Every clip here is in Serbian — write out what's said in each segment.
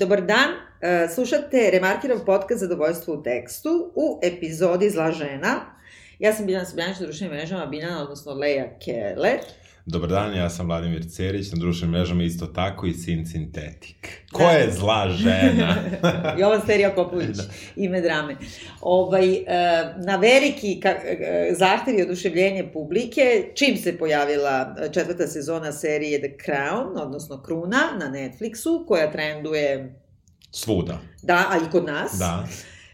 Dobar dan, e, slušate Remarkirov podcast Zadovoljstvo u tekstu u epizodi Zla žena. Ja sam Biljana Srbljanić na društvenim mrežama, Biljana, odnosno Leja Keller. Dobar dan, ja sam Vladimir Cerić, na društvenim mrežama isto tako i Sin Sintetik. Ko da. je zla žena? Jovan Sterija Popović, da. ime drame. Ovaj, e, na veliki e, zahtev i oduševljenje publike, čim se pojavila četvrta sezona serije The Crown, odnosno Kruna, na Netflixu, koja trenduje... Svuda. Da, a i kod nas. Da.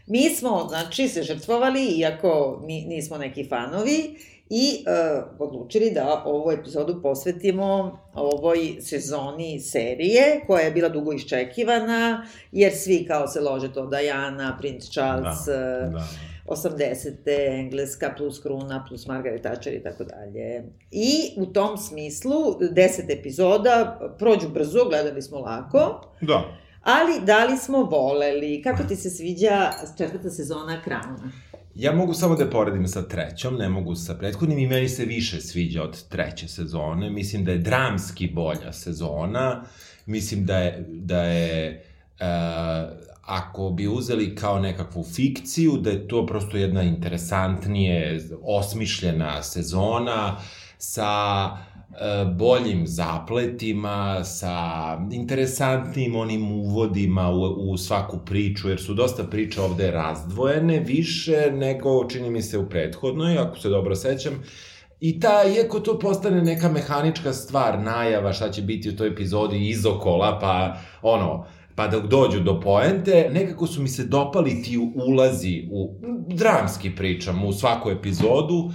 Mi smo, znači, se žrtvovali, iako nismo neki fanovi, i uh, odlučili da ovu epizodu posvetimo ovoj sezoni serije, koja je bila dugo iščekivana, jer svi kao se lože to Diana, Prince Charles, da, da. 80. Engleska plus Kruna plus Margaret Thatcher i tako dalje. I u tom smislu, deset epizoda prođu brzo, gledali smo lako. Da. Ali da li smo voleli? Kako ti se sviđa četvrta sezona Crown? Ja mogu samo da poredim sa trećom, ne mogu sa prethodnim i meni se više sviđa od treće sezone. Mislim da je dramski bolja sezona. Mislim da je, da je uh, ako bi uzeli kao nekakvu fikciju, da je to prosto jedna interesantnije, osmišljena sezona sa E, boljim zapletima, sa interesantnim onim uvodima u, u svaku priču, jer su dosta priča ovde razdvojene, više nego, čini mi se, u prethodnoj, ako se dobro sećam, I ta, iako to postane neka mehanička stvar, najava šta će biti u toj epizodi izokola, pa ono, pa dok dođu do poente, nekako su mi se dopali ti ulazi u, dramski pričam, u svaku epizodu, uh,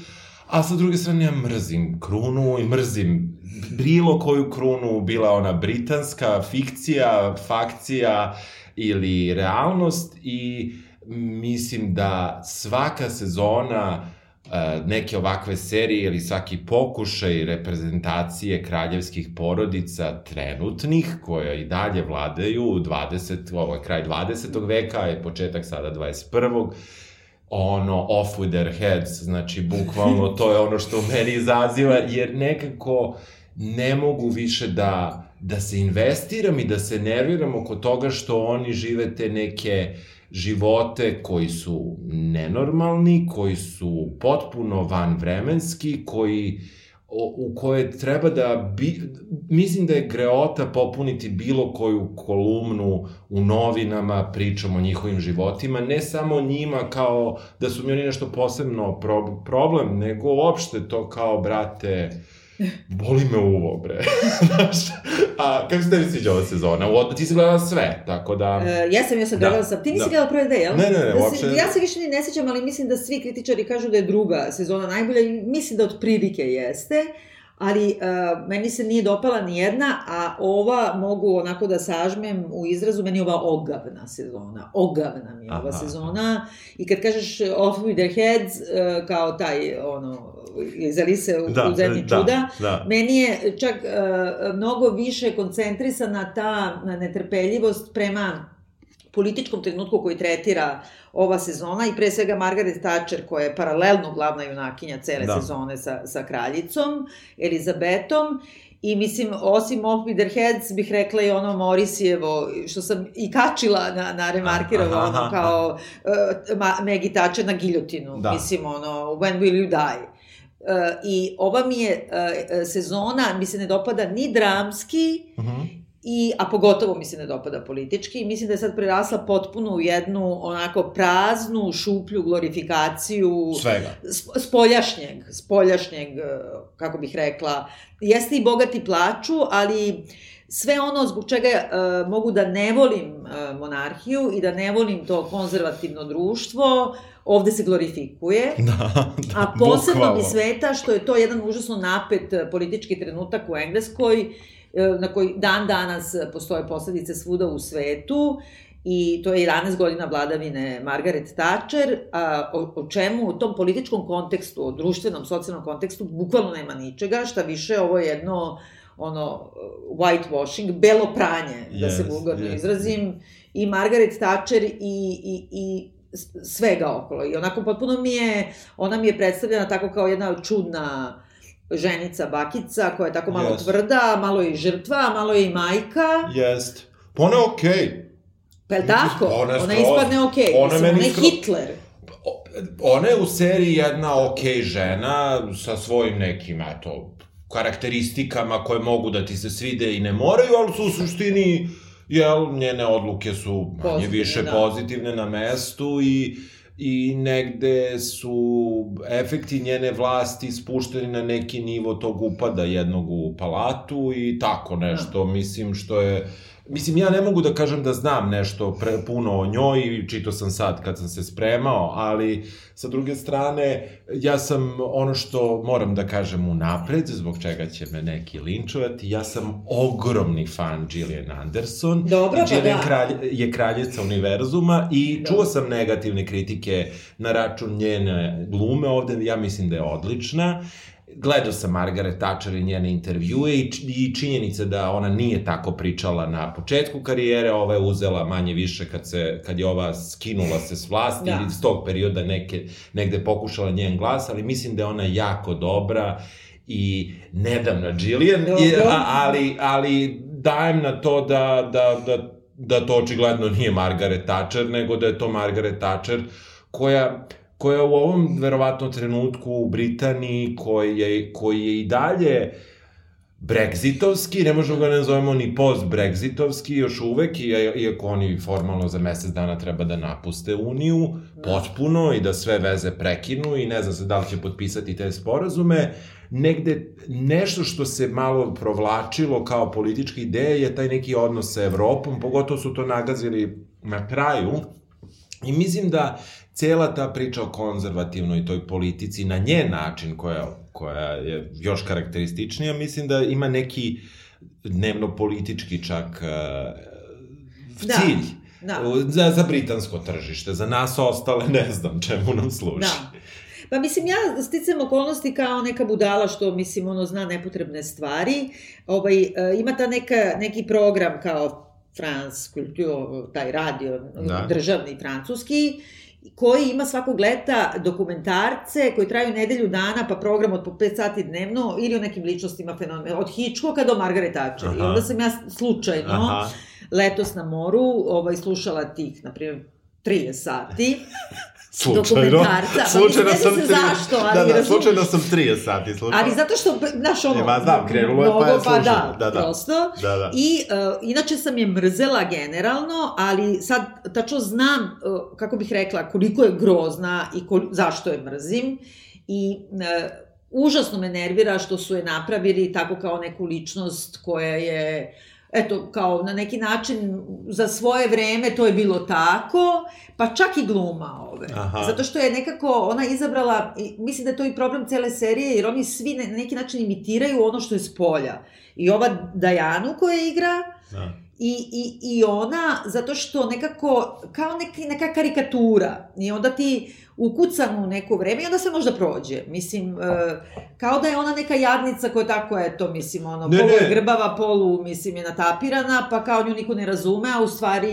A sa druge strane, ja mrzim krunu i mrzim bilo koju krunu, bila ona britanska, fikcija, fakcija ili realnost i mislim da svaka sezona e, neke ovakve serije ili svaki pokušaj reprezentacije kraljevskih porodica trenutnih, koje i dalje vladaju 20, ovo je kraj 20. veka, je početak sada 21 ono off with their heads, znači bukvalno to je ono što meni izaziva, jer nekako ne mogu više da, da se investiram i da se nerviram oko toga što oni žive te neke živote koji su nenormalni, koji su potpuno vanvremenski, koji uh, u koje treba da bi, mislim da je greota popuniti bilo koju kolumnu u novinama, pričom o njihovim životima, ne samo njima kao da su mi oni nešto posebno pro, problem, nego uopšte to kao, brate, Boli me uvo, bre. Znaš, a kako se tebi sviđa ova sezona? U, ti si gledala sve, tako da... Uh, ja sam, ja sam gledala da, sam. Ti nisi da. gledala prve dve, jel? Ne, ne, ne, da uopšte... Ja se više ni ne sećam, ali mislim da svi kritičari kažu da je druga sezona najbolja i mislim da od prilike jeste. Ali uh, meni se nije dopala ni jedna, a ova mogu onako da sažmem u izrazu, meni je ova ogavna sezona. Ogavna mi je ova Aha. sezona. I kad kažeš off with their heads, uh, kao taj, ono, iz Alise u, da, u zemlji da, čuda, da. meni je čak uh, mnogo više koncentrisana ta netrpeljivost prema političkom trenutku koji tretira ova sezona i pre svega Margaret Thatcher koja je paralelno glavna junakinja cele da. sezone sa, sa kraljicom, Elizabetom I mislim, osim Off with their heads, bih rekla i ono Morisijevo, što sam i kačila na, na Remarkirovo, ono kao uh, Maggie Thatcher na giljotinu. Da. Mislim, ono, when will you die? Uh, I ova mi je uh, sezona, mi se ne dopada ni dramski, uh mhm. -huh. I, a pogotovo mi se ne dopada politički. Mislim da je sad prerasla potpuno u jednu onako praznu, šuplju glorifikaciju Svega. spoljašnjeg, spoljašnjeg, kako bih rekla. Jeste i bogati plaču, ali sve ono zbog čega uh, mogu da ne volim uh, monarhiju i da ne volim to konzervativno društvo, ovde se glorifikuje. Da, da, a posebno bukvalo. mi sveta što je to jedan užasno napet e, politički trenutak u Engleskoj, uh, na koji dan danas postoje posledice svuda u svetu i to je 11 godina vladavine Margaret Thatcher, a, o, o čemu u tom političkom kontekstu, o društvenom, socijalnom kontekstu, bukvalno nema ničega, šta više ovo je jedno ono, whitewashing, belo pranje, yes, da se vulgarno yes. izrazim, i Margaret Thatcher i, i, i svega okolo. I onako potpuno mi je, ona mi je predstavljena tako kao jedna čudna ženica, bakica, koja je tako malo yes. tvrda, malo je i žrtva, malo je i majka. Jest. Pa ona je okej. Okay. Pa je tako? Ona Ona ispadne okej. ona Mislim, ona je skroz- Hitler. Ona je u seriji jedna okej žena sa svojim nekim, eto, karakteristikama koje mogu da ti se svide i ne moraju, ali su u suštini, jel, njene odluke su manje Pozitivne, više da. pozitivne na mestu i i negde su efekti njene vlasti spušteni na neki nivo tog upada jednog u palatu i tako nešto, mislim što je Mislim, ja ne mogu da kažem da znam nešto pre, puno o njoj i čito sam sad kad sam se spremao, ali sa druge strane, ja sam ono što moram da kažem unapred, zbog čega će me neki linčovati, ja sam ogromni fan Gillian Anderson. Dobro, pa Gillian da. kralj, je kraljica univerzuma i Da. čuo sam negativne kritike na račun njene glume ovde, ja mislim da je odlična. Gledao sam Margaret Thatcher i njene intervjue i, i činjenica da ona nije tako pričala na početku karijere, ova je uzela manje više kad, se, kad je ova skinula se s vlasti Da. ili iz tog perioda neke, negde pokušala njen glas, ali mislim da je ona jako dobra i nedavna Gillian, Dobro. i, a, ali, ali dajem na to da, da, da, da to očigledno nije Margaret Thatcher, nego da je to Margaret Thatcher koja koja u ovom verovatno trenutku u Britaniji koji je, koji je i dalje Brexitovski, ne možemo ga ne zovemo ni post-Brexitovski još uvek, iako oni formalno za mesec dana treba da napuste Uniju, potpuno i da sve veze prekinu i ne znam se da li će potpisati te sporazume, negde nešto što se malo provlačilo kao politička ideja je taj neki odnos sa Evropom, pogotovo su to nagazili na kraju, I mislim da cela ta priča o konzervativnoj toj politici na njen način koja, koja je još karakterističnija, mislim da ima neki dnevno politički čak uh, Da, cilj da. za, za britansko tržište. Za nas ostale ne znam čemu nam služi. Da. Pa mislim, ja sticam okolnosti kao neka budala što, mislim, ono, zna nepotrebne stvari. Ovaj, e, ima ta neka, neki program kao France Culture, taj radio, Da. državni francuski, koji ima svakog leta dokumentarce koji traju nedelju dana, pa program od po 5 sati dnevno, ili o nekim ličnostima fenomena, od Hitchcocka do Margaret Thatcher. I Aha. onda sam ja slučajno, Aha. letos na moru, ovaj, slušala tih, na primjer, 30 sati. Slučajno. Pa Slučajno sam tri- zašto, ali da, da, razumeš. slučajno sam 30 sati slušao. Ali zato što, znaš, ono... E, ma znam, krenulo je, pa je mnogo, slušano. da, Da, da. prosto. Da, da. I uh, inače sam je mrzela generalno, ali sad tačno znam, uh, kako bih rekla, koliko je grozna i kol, zašto je mrzim. I uh, užasno me nervira što su je napravili tako kao neku ličnost koja je eto, kao na neki način za svoje vreme to je bilo tako, pa čak i gluma ove. Aha. Zato što je nekako ona izabrala, mislim da je to i problem cele serije, jer oni svi na neki način imitiraju ono što je s polja. I ova Dajanu koja igra, Da. I, i, I ona, zato što nekako, kao neki, neka karikatura, i onda ti ukucan u neko vreme i onda se možda prođe. Mislim, e, kao da je ona neka jadnica koja tako, eto, mislim, ono, Ne, polu je ne. grbava, polu, mislim, je natapirana, pa kao nju niko ne razume, a u stvari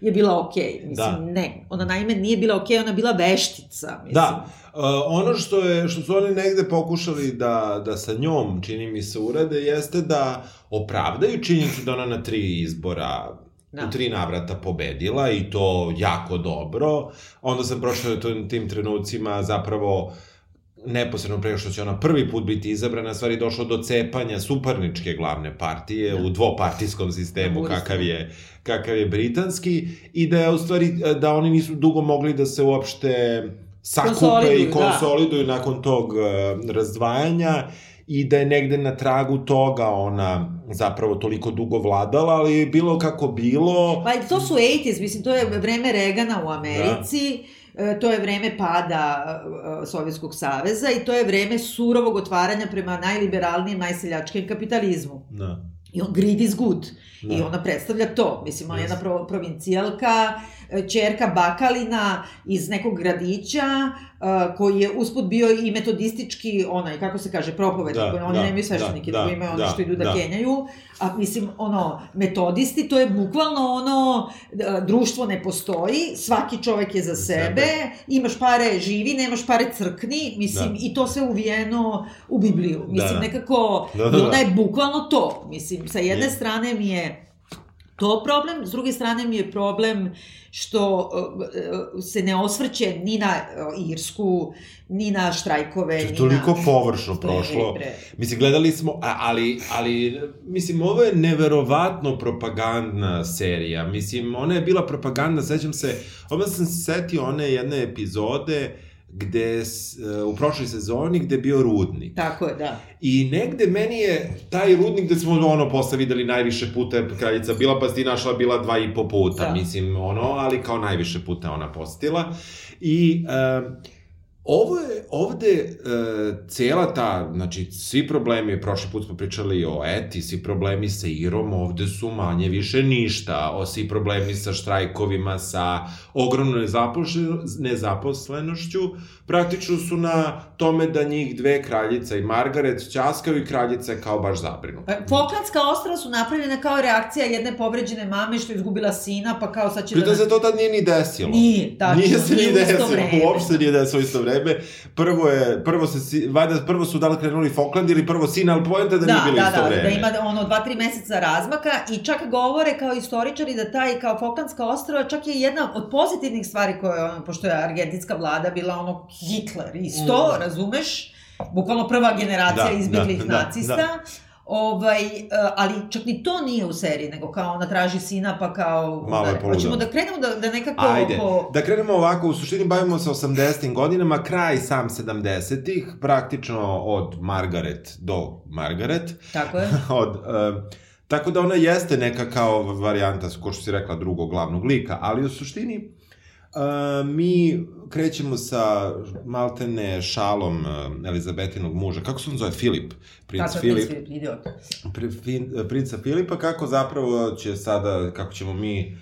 je bila okej. Mislim, Da. ne. Ona naime nije bila okej, ona je bila veštica, mislim. Da, uh, ono što je što su oni negde pokušali da da sa njom čini mi se urade jeste da opravdaju činjenicu da ona na tri izbora Da. u tri navrata pobedila i to jako dobro. Onda sam prošao u tim trenucima zapravo neposredno pre što će ona prvi put biti izabrana, stvari došlo do cepanja suparničke glavne partije Da. u dvopartijskom sistemu Da, kakav je kakav je britanski i da je u stvari da oni nisu dugo mogli da se uopšte sakupe Konsoliduju, i da. konsoliduju nakon tog uh, razdvajanja i da je negde na tragu toga ona zapravo toliko dugo vladala, ali bilo kako bilo... Pa i to su 80s, mislim, to je vreme Regana u Americi, e, to je vreme pada e, Sovjetskog saveza i to je vreme surovog otvaranja prema najliberalnijem, najseljačkijem kapitalizmu. Da. I on, greed is good. Da. I ona predstavlja to. Mislim, ona je jedna pro, provincijalka, e, čerka Bakalina iz nekog gradića, e, koji je usput bio i metodistički, onaj, kako se kaže, propovednik, Da, oni da, nemaju sveštenike, da, da, da, imaju ono da, što idu da, da. kenjaju, a mislim, ono, metodisti, to je bukvalno ono, e, društvo ne postoji, svaki čovek je za sebe, sebe. imaš pare, živi, nemaš pare, crkni, mislim, Da. i to sve uvijeno u Bibliju. Mislim, Da. nekako, Da, i da, da. ona je bukvalno to. Mislim, sa jedne Je. strane mi je to problem, s druge strane mi je problem što uh, se ne osvrće ni na uh, Irsku, ni na štrajkove, To je ni toliko na... površno prošlo. bre. Mislim, gledali smo, ali, ali, mislim, ovo je neverovatno propagandna serija. Mislim, ona je bila propaganda, sećam se, odmah sam se setio one jedne epizode gde, s- e, u prošloj sezoni, gde je bio rudnik. Tako je, da. I negde meni je taj rudnik gde smo ono posle videli najviše puta je kraljica bila, pa ti našla bila dva i po puta, Da. mislim, ono, ali kao najviše puta ona posetila. I um, ovo je, ovde e, cela ta, znači, svi problemi, prošli put smo pričali o Eti, svi problemi sa Irom, ovde su manje više ništa, o svi problemi sa štrajkovima, sa ogromnom nezaposleno- nezaposlenošću, praktično su na tome da njih dve, kraljica i Margaret, ćaskaju i kraljica je kao baš zabrinuta. Pa, Falklandska ostrava su napravljene kao reakcija jedne povređene mame što je izgubila sina, pa kao sad će Pritom da... se to tad nije ni desilo. Nije, tačno, Nije se ni desilo, vreme. uopšte nije desilo isto vreme. Prvo je, prvo se, valjda prvo su da li krenuli Falkland ili prvo sin, ali pojenta da, nije bilo da, isto da, vreme. da ima ono dva, tri meseca razmaka i čak govore kao istoričari da taj kao Falklandska ostrava čak je jedna od pozitivnih stvari koje, ono, pošto je argentinska vlada bila ono Hitler isto, Mm. razumeš? Bukvalno prva generacija Da, izbjeglih da, da, nacista. da. Ovaj, e, ali čak ni to nije u seriji, nego kao ona traži sina, pa kao... Malo je da, poludela. Hoćemo da krenemo da, da nekako... Ajde, Po... da krenemo ovako, u suštini bavimo se 80. godinama, kraj sam 70-ih, praktično od Margaret do Margaret, Tako je. od, uh, tako da ona jeste neka kao varijanta, ko što si rekla, drugog glavnog lika, ali u suštini uh, mi krećemo sa maltene šalom uh, Elizabetinog muža, kako se on zove, Filip, princ Tako Filip, Filip, idiot. pri, fin, princa Filipa, kako zapravo će sada, kako ćemo mi,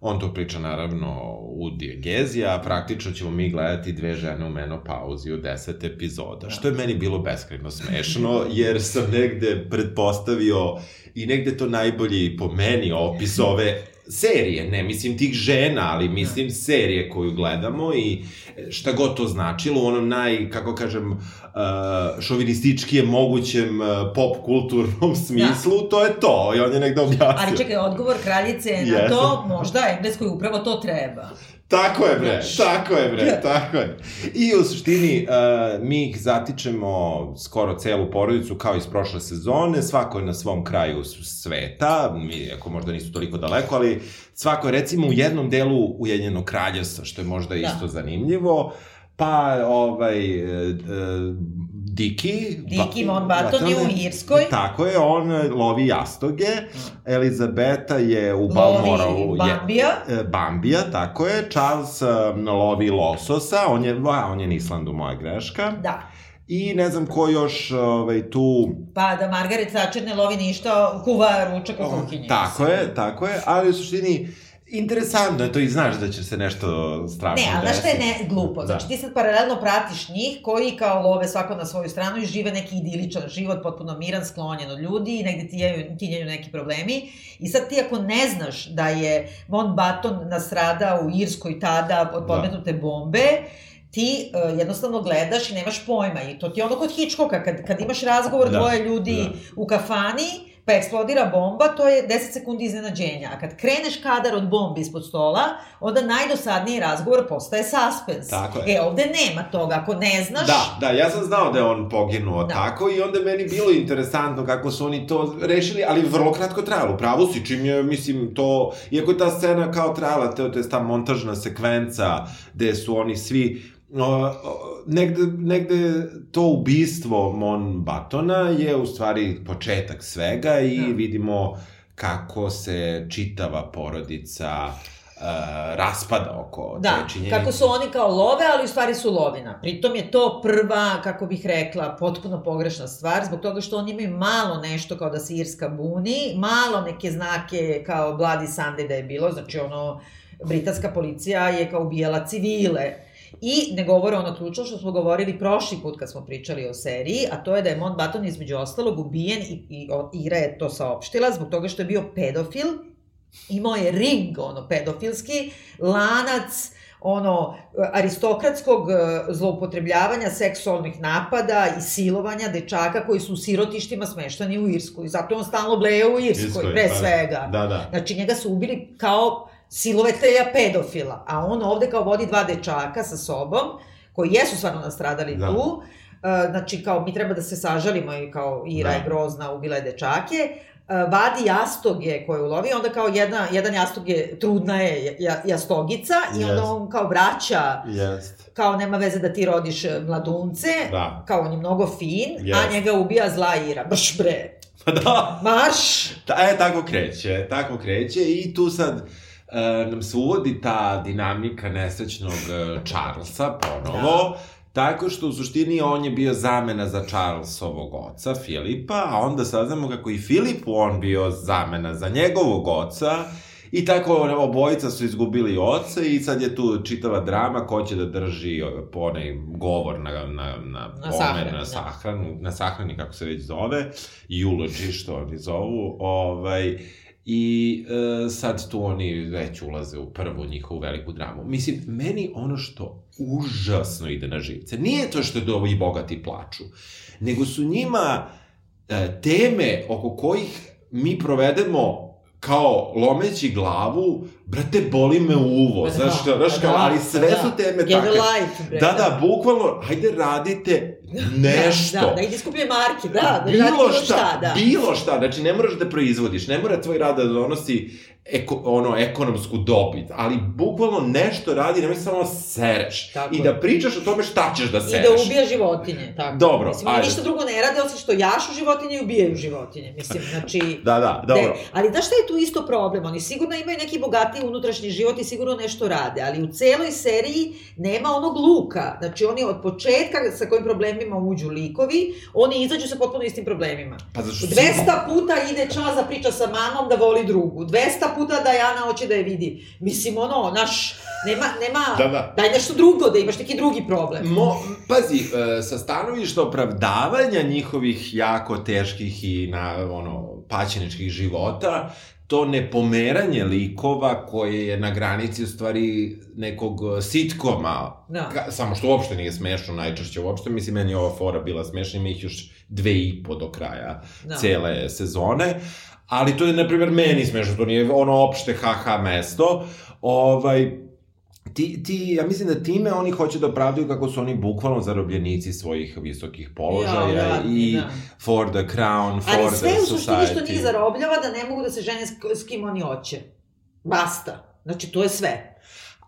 on to priča naravno u dijegezi, a praktično ćemo mi gledati dve žene u menopauzi u deset epizoda, što je meni bilo beskrajno smešno, jer sam negde pretpostavio i negde to najbolji po meni opis ove serije, ne mislim tih žena, ali mislim serije koju gledamo i šta god to značilo u onom naj, kako kažem, uh, šovinističkijem mogućem uh, pop kulturnom smislu, to je to i on je negde objasnio. Ali čekaj, odgovor kraljice na Jesam. to, možda Engleskoj upravo to treba. Tako je bre, tako je bre, tako je. I u suštini uh, mi ih zatičemo skoro celu porodicu kao iz prošle sezone, svako je na svom kraju sveta, mi, ako možda nisu toliko daleko, ali svako je recimo u jednom delu Ujedinjenog kraljevstva, što je možda Da. isto zanimljivo, pa ovaj e, Diki Diki Mountbatten je u Irskoj. Tako je, on e, lovi jastoge, Elizabeta je u Lovi Balmoralu je- Bambija. E, Bambija, tako je. Charles um, lovi lososa, on je, a, on je na Islandu, moja greška. Da. I ne znam ko još ovaj, tu... Pa da Margaret Thatcher ne lovi ništa, kuva ručak u kuhinji. Tako je, tako je, ali u suštini interesantno je to i znaš da će se nešto strašno Ne, ali znaš šta je desiti. ne, glupo? Da. Znači ti sad paralelno pratiš njih koji kao love svako na svoju stranu i žive neki idiličan život, potpuno miran, sklonjen od ljudi i negde tinjaju, tinjaju neki problemi. I sad ti ako ne znaš da je Mountbatten nastradao u Irskoj tada od Da. podmetnute bombe, ti uh, jednostavno gledaš i nemaš pojma. I to ti je ono kod Hitchcocka, kad, kad imaš razgovor Da, dvoje ljudi da. u kafani, pa eksplodira bomba, to je 10 sekundi iznenađenja. A kad kreneš kadar od bombe ispod stola, onda najdosadniji razgovor postaje suspens. Tako je. E, ovde nema toga. Ako ne znaš... Da, da, ja sam znao da je on poginuo Da. tako i onda meni bilo interesantno kako su oni to rešili, ali vrlo kratko trajalo. Pravo si, čim je, mislim, to... Iako je ta scena kao trajala, to, je ta montažna sekvenca gde su oni svi negde, negde to ubistvo Mon Batona je u stvari početak svega i Da. vidimo kako se čitava porodica uh, raspada oko Da, te činjenice. kako su oni kao love, ali u stvari su lovina. Pritom je to prva, kako bih rekla, potpuno pogrešna stvar, zbog toga što oni imaju malo nešto kao da se Irska buni, malo neke znake kao Bloody Sunday da je bilo, znači ono, britanska policija je kao ubijala civile. I ne govore ono ključno što smo govorili prošli put kad smo pričali o seriji, a to je da je Mountbatten između ostalog ubijen i, i o- Ira je to saopštila zbog toga što je bio pedofil, imao je ring, ono, pedofilski, lanac, ono, aristokratskog e, zloupotrebljavanja, seksualnih napada i silovanja dečaka koji su u sirotištima smeštani u Irsku. I zato on stalno bleje u Irskoj, Irskoj, pre pa, svega. Da, da. Znači, njega su ubili kao silovetelja pedofila, a on ovde kao vodi dva dečaka sa sobom, koji jesu stvarno nastradali Da. tu, E, znači kao mi treba da se sažalimo i kao Ira Da. je grozna, ubila je dečake, E, vadi jastoge koje ulovi, onda kao jedna, jedan jastog je, trudna je ja- jastogica i onda on kao vraća, Jest. kao nema veze da ti rodiš e, mladunce, Da. kao on je mnogo fin, Jest. a njega ubija zla Ira, brš bre, Pa da. marš! Ta, e, tako kreće, tako kreće i tu sad nam se uvodi ta dinamika nesrećnog e, Charlesa ponovo, tako što u suštini on je bio zamena za Charlesovog oca, Filipa, a onda saznamo kako i Filipu on bio zamena za njegovog oca, I tako obojica su izgubili oca i sad je tu čitava drama ko će da drži onaj govor na, na, na, Na pomen, sahrani, na da. sahranu, na sahrani kako se već zove, eulogy što oni zovu, ovaj, I e, sad tu oni već ulaze u prvu njihovu veliku dramu. Mislim, meni ono što užasno ide na živce, nije to što je ovi bogati plaču, nego su njima e, teme oko kojih mi provedemo kao lomeći glavu, brate, boli me uvo, da, znaš, šta, znaš, pa kao, da, ali sve da. su teme Get a takve. life, bre. Da, da, bukvalno, hajde radite nešto. Da, da, da ide skuplje marke, da, da bilo bilo šta, šta, da. bilo šta, znači ne moraš da proizvodiš, ne mora tvoj rad da donosi eko, ono, ekonomsku dobit, ali bukvalno nešto radi, nemoj samo sereš. Tako I je. da pričaš o tome šta ćeš da I sereš. da ubija životinje, tako. Dobro, Mislim, ajde. ništa drugo ne rade, osim što jašu životinje i ubijaju životinje. Mislim, znači... Da, da, dobro. Ne, ali znaš šta je tu isto problem? Oni sigurno imaju neki bogatiji unutrašnji život i sigurno nešto rade, ali u celoj seriji nema onog luka. Znači oni od početka sa kojim problemima uđu likovi, oni izađu sa potpuno istim problemima. Pa zašto 200 puta ide čas da priča sa mamom da voli drugu. 200 puta Dajana hoće da je vidi. Mislim, ono, naš, nema, nema, Da, da. daj nešto drugo, da imaš neki drugi problem. Mo, pazi, e, sa stanovišta opravdavanja njihovih jako teških i na, ono, paćeničkih života, to nepomeranje likova koje je na granici u stvari nekog e, sitkoma, Da. ka, samo što uopšte nije smešno najčešće uopšte, mislim, meni je ova fora bila smešna, ima ih još dve i po do kraja Da. cele sezone, ali to je, na primjer, meni smešno, to nije ono opšte haha mesto, ovaj, ti, ti, ja mislim da time oni hoće da opravdaju kako su oni bukvalno zarobljenici svojih visokih položaja Ja, jadni, i da. for the crown, for Ali the sve u suštini society. što njih zarobljava da ne mogu da se žene s, s kim oni hoće. Basta. Znači, to je sve.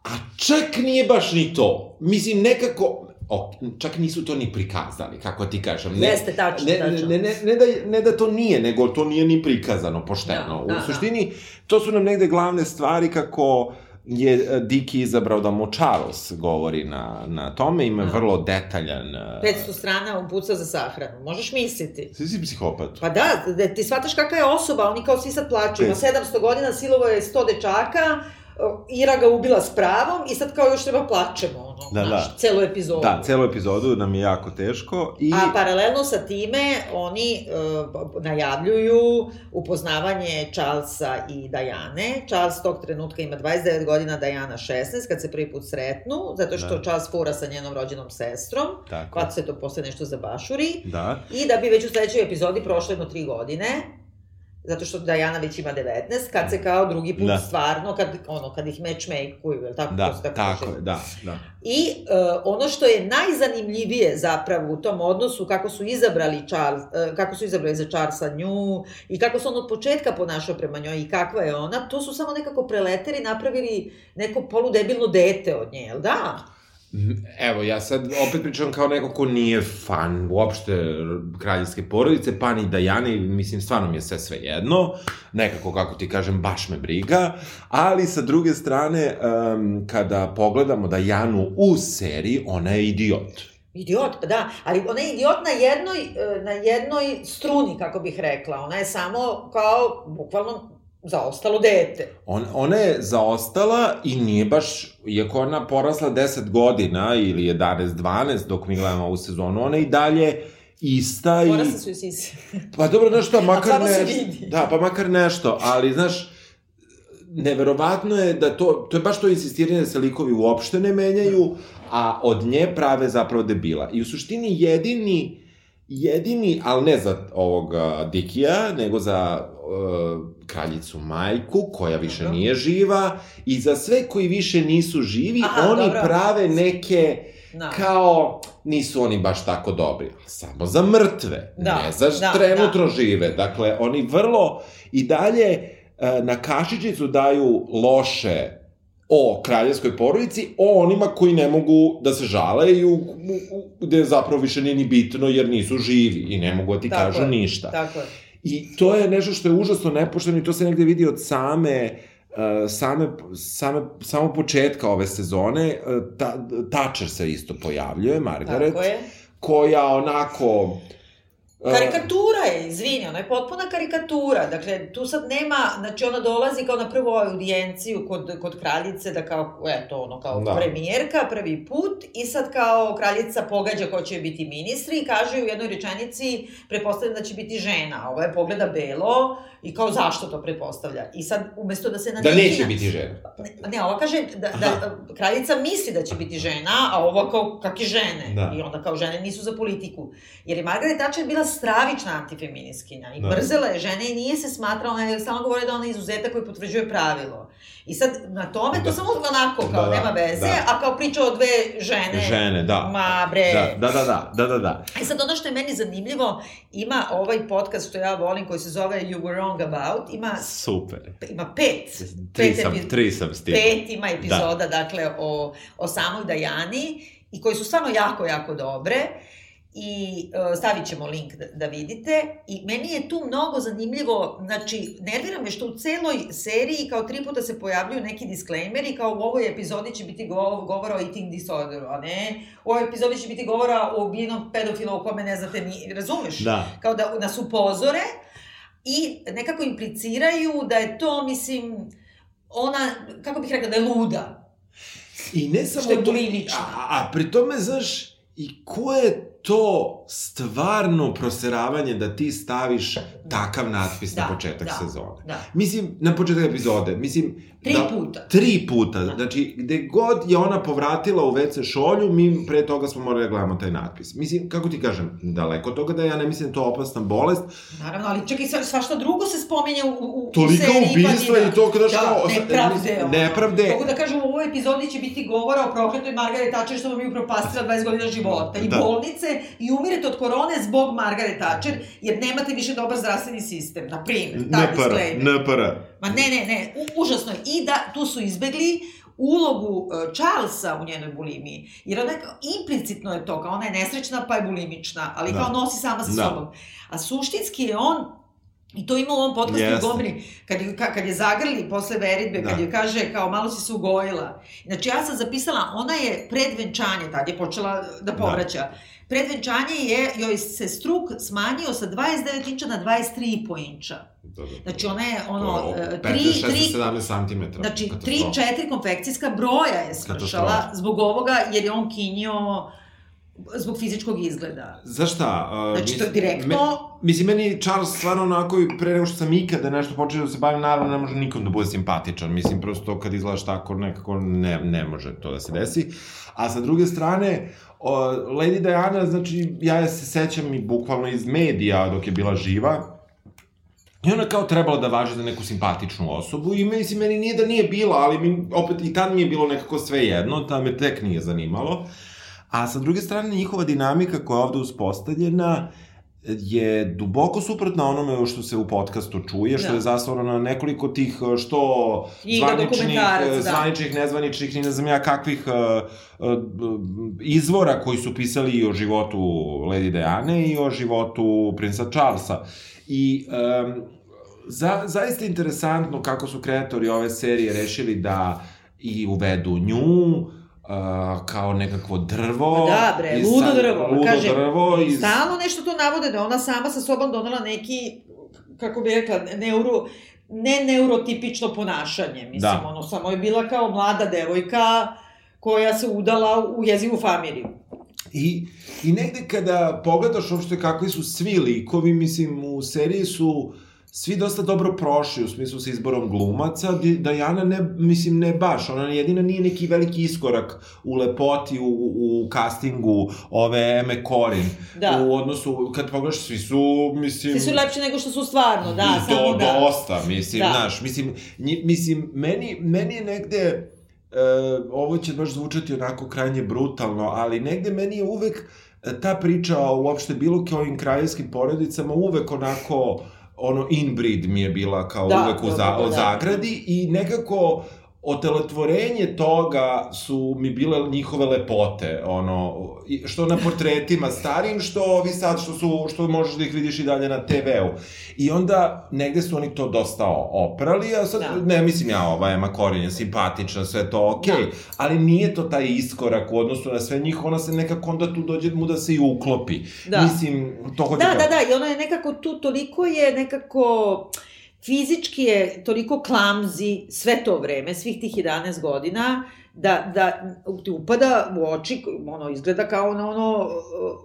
A čak nije baš ni to. Mislim, nekako, o, čak nisu to ni prikazali, kako ti kažem. Ne, Jeste, tačno, ne, tačno. Ne, ne, ne, da, ne da to nije, nego to nije ni prikazano pošteno. Da, da, u suštini, to su nam negde glavne stvari kako je e, Dicky izabrao da mu Charles govori na, na tome, ima Da. vrlo detaljan... e, 500 strana upuca za sahranu. Možeš misliti. Svi si psihopat. Pa da, da ti shvataš kakva je osoba, oni kao svi sad plaču, ima Pet. 700 godina, silovo je 100 dečaka, Ira ga ubila s pravom i sad kao još treba plačemo, ono, Da, znaš, da. celu epizodu. Da, celu epizodu nam je jako teško i... A paralelno sa time oni uh, najavljuju upoznavanje Charlesa i Dajane. Charles tog trenutka ima 29 godina, Dajana 16, kad se prvi put sretnu, zato što Da. Charles fura sa njenom rođenom sestrom, Tako. pa se to posle nešto zabašuri. Da. I da bi već u sledećoj epizodi prošlo jedno tri godine, zato što Dajana već ima 19, kad se kao drugi put Da. stvarno, kad, ono, kad ih matchmakeuju, je li tako? To Da, se tako kaže? je, da, da. I uh, ono što je najzanimljivije zapravo u tom odnosu, kako su izabrali Charles, uh, kako su izabrali za Charlesa nju i kako se on od početka ponašao prema njoj i kakva je ona, to su samo nekako preleteri napravili neko poludebilno dete od nje, jel da? Evo, ja sad opet pričam kao neko ko nije fan uopšte kraljevske porodice, pa ni Dajane, mislim, stvarno mi je sve sve jedno, nekako, kako ti kažem, baš me briga, ali sa druge strane, um, kada pogledamo Dajanu u seriji, ona je idiot. Idiot, pa da, ali ona je idiot na jednoj, e, na jednoj struni, kako bih rekla. Ona je samo kao, bukvalno, zaostalo dete. On, ona je zaostala i nije baš, iako ona porasla 10 godina ili 11-12 dok mi gledamo ovu sezonu, ona i dalje ista i... Porasle su i sise. Pa dobro, znaš šta, makar nešto. Da, pa makar nešto, ali znaš, neverovatno je da to, to je baš to insistiranje da se likovi uopšte ne menjaju, a od nje prave zapravo debila. I u suštini jedini, jedini, ali ne za ovog Dikija, nego za uh, kraljicu majku, koja više dobro. nije živa, i za sve koji više nisu živi, Aha, oni dobro. prave neke Da. Kao, nisu oni baš tako dobri. Samo za mrtve, da, ne za da, trenutno da. žive. Dakle, oni vrlo i dalje e, na kašičicu daju loše o kraljevskoj porodici, o onima koji ne mogu da se žale i u, u, u, gde zapravo više nije ni bitno jer nisu živi i ne mogu da ti tako kažu je, ništa. Tako je. I to je nešto što je užasno nepošteno i to se negde vidi od same Uh, same, same, samo početka ove sezone, uh, ta, Thatcher se isto pojavljuje, Margaret, koja onako Karikatura je, izvini, ona je potpuna karikatura. Dakle, tu sad nema, znači ona dolazi kao na prvu audijenciju kod, kod kraljice, da kao, eto, ono, kao da. premijerka, prvi put, i sad kao kraljica pogađa ko će biti ministri i kaže u jednoj rečenici, prepostavljam da će biti žena. Ovo je pogleda belo i kao zašto to prepostavlja. I sad, umesto da se na Da neće biti žena. Ne, ne ova kaže da, da kraljica misli da će biti žena, a ova kao, kakve žene. Da. I onda kao žene nisu za politiku. Jer je Margaret Thatcher bila stravična antifeminiskinja i da. mrzela je žene i nije se smatrala, ona je samo govore da ona je izuzetak koji potvrđuje pravilo. I sad, na tome, da. to samo onako, kao, da, da, nema veze, da. a kao priča o dve žene. Žene, da. Ma, bre. Da, da, da, da, da, da. I sad, ono što je meni zanimljivo, ima ovaj podcast što ja volim, koji se zove You Were Wrong About, ima... Super. Ima pet. Tri pet sam, tri sam stigla. Pet ima epizoda, da. dakle, o, o samoj Dajani, i koji su stvarno jako, jako dobre i uh, stavit ćemo link da, da vidite i meni je tu mnogo zanimljivo, znači nervira me što u celoj seriji kao tri puta se pojavljuju neki disclaimeri kao u ovoj epizodi će biti go govora o eating disorderu, a ne u ovoj epizodi će biti govora o ubijenom pedofilu o kome ne znate ni, razumeš? Da. Kao da nas upozore i nekako impliciraju da je to, mislim, ona, kako bih rekla, da je luda. I ne samo što je to, a, a pri tome, znaš, i ko je to stvarno proseravanje da ti staviš takav natpis da, na početak da, sezone. Da. Mislim, na početak epizode. Mislim, Tri da, puta. Tri puta. Da. Znači, gde god je ona povratila u WC šolju, mi pre toga smo morali da gledamo taj natpis. Mislim, kako ti kažem, daleko od toga da ja ne mislim da to opasna bolest. Naravno, ali čekaj, svašta drugo se spominje u, u, u seriji. Tolika ubistva i to kada što... Da, nepravde. Nepravde. Mogu da kažem, u ovoj epizodi će biti govora o prokletoj Margaret Thatcher što vam je upropastila 20 godina života. I da. bolnice, i umirete od korone zbog Margaret Thatcher, jer nemate više dobar zdravstveni sistem, na primjer. Ne para, ne para. Ma ne, ne, ne, u, užasno je. I da, tu su izbegli ulogu uh, Charlesa u njenoj bulimiji. Jer ona implicitno je to, kao ona je nesrećna pa je bulimična, ali da. kao nosi sama sa da. sobom. A suštinski je on I to ima u ovom podcastu yes. Gomri, kad, je, kad je zagrli posle veritbe, da. kad je kaže kao malo si se ugojila. Znači ja sam zapisala, ona je pred venčanje, tad je počela da povraća. Da. Pred venčanje je, joj se struk smanjio sa 29 inča na 23,5 inča. Da, da, da. Znači ona je ono... 15, 3, 16, 17 cm. Znači 3-4 konfekcijska broja je smršala zbog ovoga jer je on kinio zbog fizičkog izgleda. Za šta? Uh, znači, to je direktno... Me, mislim, meni Charles stvarno onako, pre nego što sam ikada nešto počeo da se bavim, naravno ne može nikom da bude simpatičan. Mislim, prosto kad izgledaš tako, nekako ne, ne može to da se desi. A sa druge strane, o, Lady Diana, znači, ja je se sećam i bukvalno iz medija dok je bila živa, I ona kao trebala da važi za neku simpatičnu osobu i mislim, meni nije da nije bila, ali mi, opet i tad mi je bilo nekako sve jedno, ta me tek nije zanimalo. A sa druge strane, njihova dinamika koja je ovde uspostavljena je duboko suprotna onome što se u podcastu čuje, što da. je zasvorano na nekoliko tih što zvaničnih, da. zvaničnih, nezvaničnih, ni ne znam ja kakvih uh, izvora koji su pisali i o životu Lady Diane i o životu princa Charlesa. I um, za, zaista interesantno kako su kreatori ove serije rešili da i uvedu nju, uh, kao nekakvo drvo. Da, bre, i ludo drvo. Ludo Kaže, drvo. I... Stalno nešto to navode, da ona sama sa sobom donela neki, kako bi rekla, neuro, ne neurotipično ponašanje. Mislim, da. ono, samo je bila kao mlada devojka koja se udala u jezivu familiju. I, I negde kada pogledaš uopšte kakvi su svi likovi, mislim, u seriji su svi dosta dobro prošli u smislu sa izborom glumaca, Dajana ne, mislim, ne baš, ona jedina nije neki veliki iskorak u lepoti, u, u castingu ove Eme Korin. Da. U odnosu, kad pogledaš, svi su, mislim... Svi su lepši nego što su stvarno, da, do, samo da. Dosta, mislim, da. znaš, mislim, nji, mislim, meni, meni je negde, uh, ovo će baš zvučati onako krajnje brutalno, ali negde meni je uvek e, ta priča o uopšte bilo kojim kraljevskim porodicama uvek onako ono inbreed mi je bila kao da, uvek u, za, da, da. zagradi i nekako otelotvorenje toga su mi bile njihove lepote, ono, što na portretima starim, što ovi sad, što su, što možeš da ih vidiš i dalje na TV-u. I onda, negde su oni to dosta oprali, a sad, da. ne mislim ja, ova Ema Korin je simpatična, sve to okej, okay, da. ali nije to taj iskorak u odnosu na sve njih, ona se nekako onda tu dođe mu da se i uklopi. Da. Mislim, to hoće... Da, kao... da, da, i ona je nekako tu, toliko je nekako fizički je toliko klamzi sve to vreme, svih tih 11 godina, da, da ti upada u oči, ono, izgleda kao ono, ono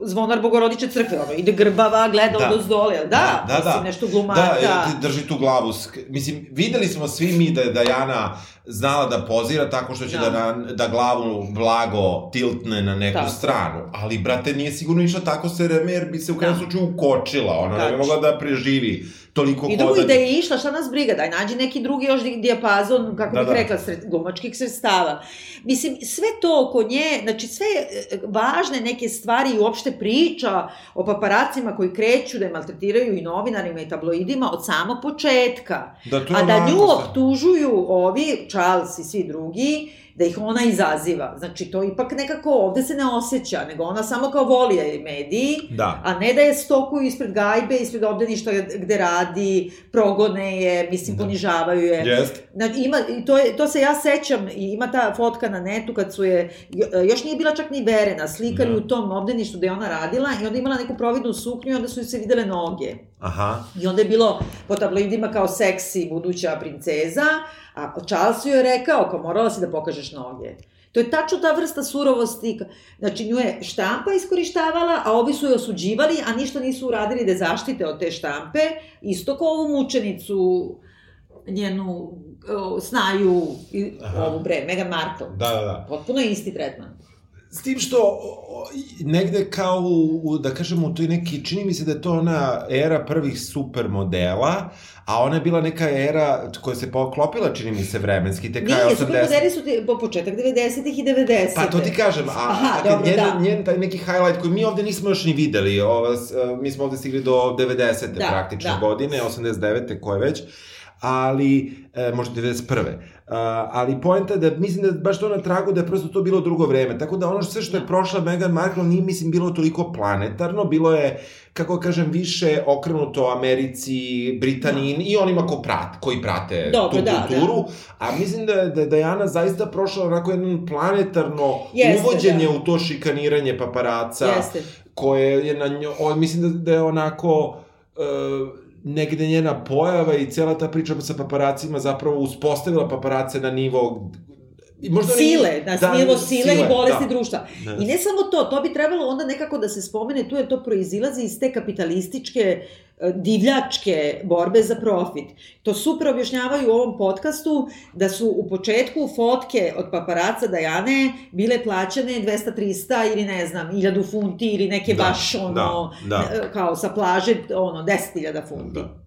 zvonar Bogorodiče crkve, ono, ide grbava, gleda da. od ozdole, da, da, da, da, nešto glumata. Da, drži tu glavu, mislim, videli smo svi mi da je Dajana znala da pozira tako što će da, da, na, da glavu blago tiltne na neku tako. stranu, ali, brate, nije sigurno išla tako se jer bi se u krenu da. slučaju ukočila, ona ne bi mogla da preživi toliko I drugo, da je išla, šta nas briga, daj nađi neki drugi još dijapazon, kako da, bih da. rekla, sred, glumačkih sredstava. Mislim, sve to oko nje, znači sve e, važne neke stvari i uopšte priča o paparacima koji kreću da je maltretiraju i novinarima i tabloidima od samog početka. Da, A da nju optužuju ovi, Charles i svi drugi, da ih ona izaziva. Znači, to ipak nekako ovde se ne osjeća, nego ona samo kao voli je mediji, da. a ne da je stokuju ispred gajbe, ispred obdaništa gde radi, progone je, mislim, da. ponižavaju je. Yes. Znači, ima, to, je, to se ja sećam, ima ta fotka na netu kad su je, još nije bila čak ni verena, slikali da. u tom obdaništu gde je ona radila i onda imala neku providnu suknju i onda su se videle noge. Aha. I onda je bilo po tabloidima kao seksi buduća princeza, a Charles ju je rekao, kao morala si da pokažeš noge. To je tačno ta vrsta surovosti, znači nju je štampa iskorištavala, a ovi su je osuđivali, a ništa nisu uradili da zaštite od te štampe, isto kao ovu mučenicu, njenu o, snaju, i, Aha. ovu bre, Meghan Markle. Da, da, da. Potpuno isti tretman. S tim što negde kao, u, da kažemo, u toj neki, čini mi se da je to ona era prvih supermodela, a ona je bila neka era koja se poklopila, čini mi se, vremenski, te kraje 80... Nije, supermodeli su ti, po početak 90-ih i 90 Pa to ti kažem, a, Aha, a dobro, njen, da. njen taj neki highlight koji mi ovde nismo još ni videli, ova, mi smo ovde stigli do 90. Da, praktično da. godine, 89. koje već, ali, e, možda 91. Uh, ali poenta je da mislim da baš to na tragu da je prosto to bilo drugo vreme. Tako da ono sve što je da. prošla Meghan Markle nije mislim bilo toliko planetarno, bilo je kako kažem više okrenuto Americi, Britaniji da. i onima ko prat, koji prate Dobro, tu da, kulturu, da. a mislim da da da Diana zaista prošla onako jedno planetarno Jeste, uvođenje da. u to šikaniranje paparaca Jeste. koje je na njoj, mislim da, da je onako uh, negde njena pojava i cela ta priča sa paparacima zapravo uspostavila paparace na nivo I možda sile, da, da, nivo sile, sile i bolesti da, društva. Da. I ne samo to, to bi trebalo onda nekako da se spomene, tu je to proizilazi iz te kapitalističke, e, divljačke borbe za profit. To super objašnjavaju u ovom podcastu, da su u početku fotke od paparaca Dajane bile plaćane 200-300 ili ne znam, 1000 funti ili neke da, baš ono, da, da. kao sa plaže, ono, 10.000 funti. Da.